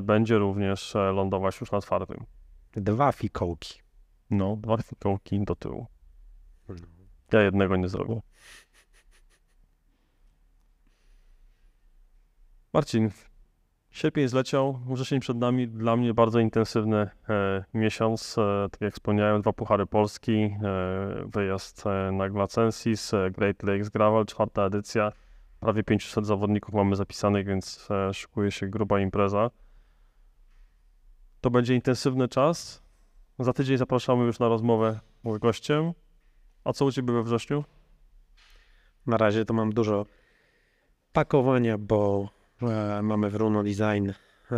będzie również lądować już na twardym. Dwa fikołki. No, dwa fikołki do tyłu. Ja jednego nie zrobię. Marcin, sierpień zleciał, wrzesień przed nami. Dla mnie bardzo intensywny e, miesiąc. E, tak jak wspomniałem, dwa Puchary Polski, e, wyjazd e, na Glacensis, e, Great Lakes Gravel, czwarta edycja. Prawie 500 zawodników mamy zapisanych, więc e, szykuje się gruba impreza. To będzie intensywny czas. Za tydzień zapraszamy już na rozmowę z gościem. A co u Ciebie we wrześniu? Na razie to mam dużo pakowania, bo mamy w Runo Design e,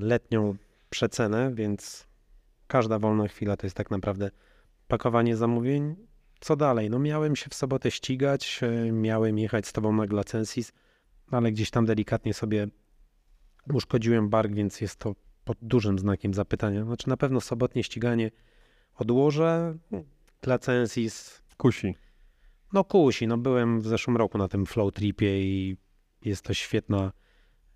letnią przecenę, więc każda wolna chwila to jest tak naprawdę pakowanie zamówień. Co dalej? No miałem się w sobotę ścigać, e, miałem jechać z tobą na Glacensis, ale gdzieś tam delikatnie sobie uszkodziłem bark, więc jest to pod dużym znakiem zapytania. Znaczy na pewno sobotnie ściganie odłożę. Glacensis Kusi. no kusi, no byłem w zeszłym roku na tym flow tripie i jest to świetna,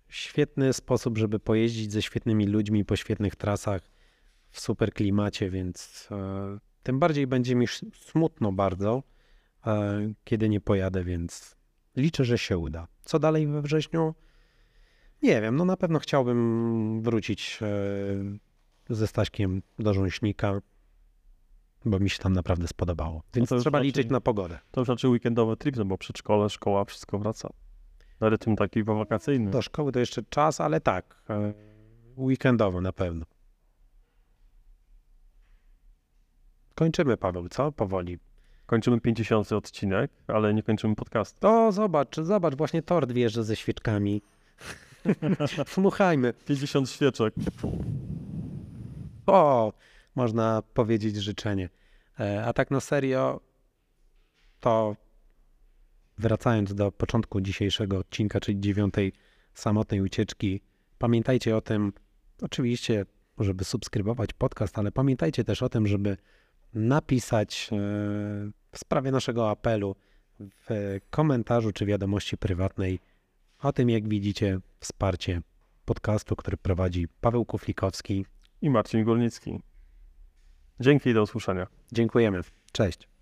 świetny sposób, żeby pojeździć ze świetnymi ludźmi po świetnych trasach w super klimacie, więc e, tym bardziej będzie mi smutno bardzo, e, kiedy nie pojadę, więc liczę, że się uda. Co dalej we wrześniu? Nie wiem, no na pewno chciałbym wrócić e, ze Staśkiem do Rząśnika, bo mi się tam naprawdę spodobało. Więc już trzeba raczej- liczyć na pogodę. To już raczej weekendowy trip, no bo przedszkole, szkoła, wszystko wraca. Na rytm taki wakacyjny. Do szkoły to jeszcze czas, ale tak, e, weekendowo na pewno. Kończymy, Paweł, co? Powoli. Kończymy 50 odcinek, ale nie kończymy podcastu. O, zobacz, zobacz, właśnie tort wjeżdża ze świeczkami. <laughs> Dmuchajmy. 50 świeczek. O, można powiedzieć życzenie. E, A tak na serio, to wracając do początku dzisiejszego odcinka, czyli dziewiątej samotnej ucieczki, pamiętajcie o tym, oczywiście, żeby subskrybować podcast, ale pamiętajcie też o tym, żeby napisać e, w sprawie naszego apelu w komentarzu czy wiadomości prywatnej o tym, jak widzicie wsparcie podcastu, który prowadzi Paweł Kuflikowski. I Marcin Górnicki. Dzięki i do usłyszenia. Dziękujemy. Cześć.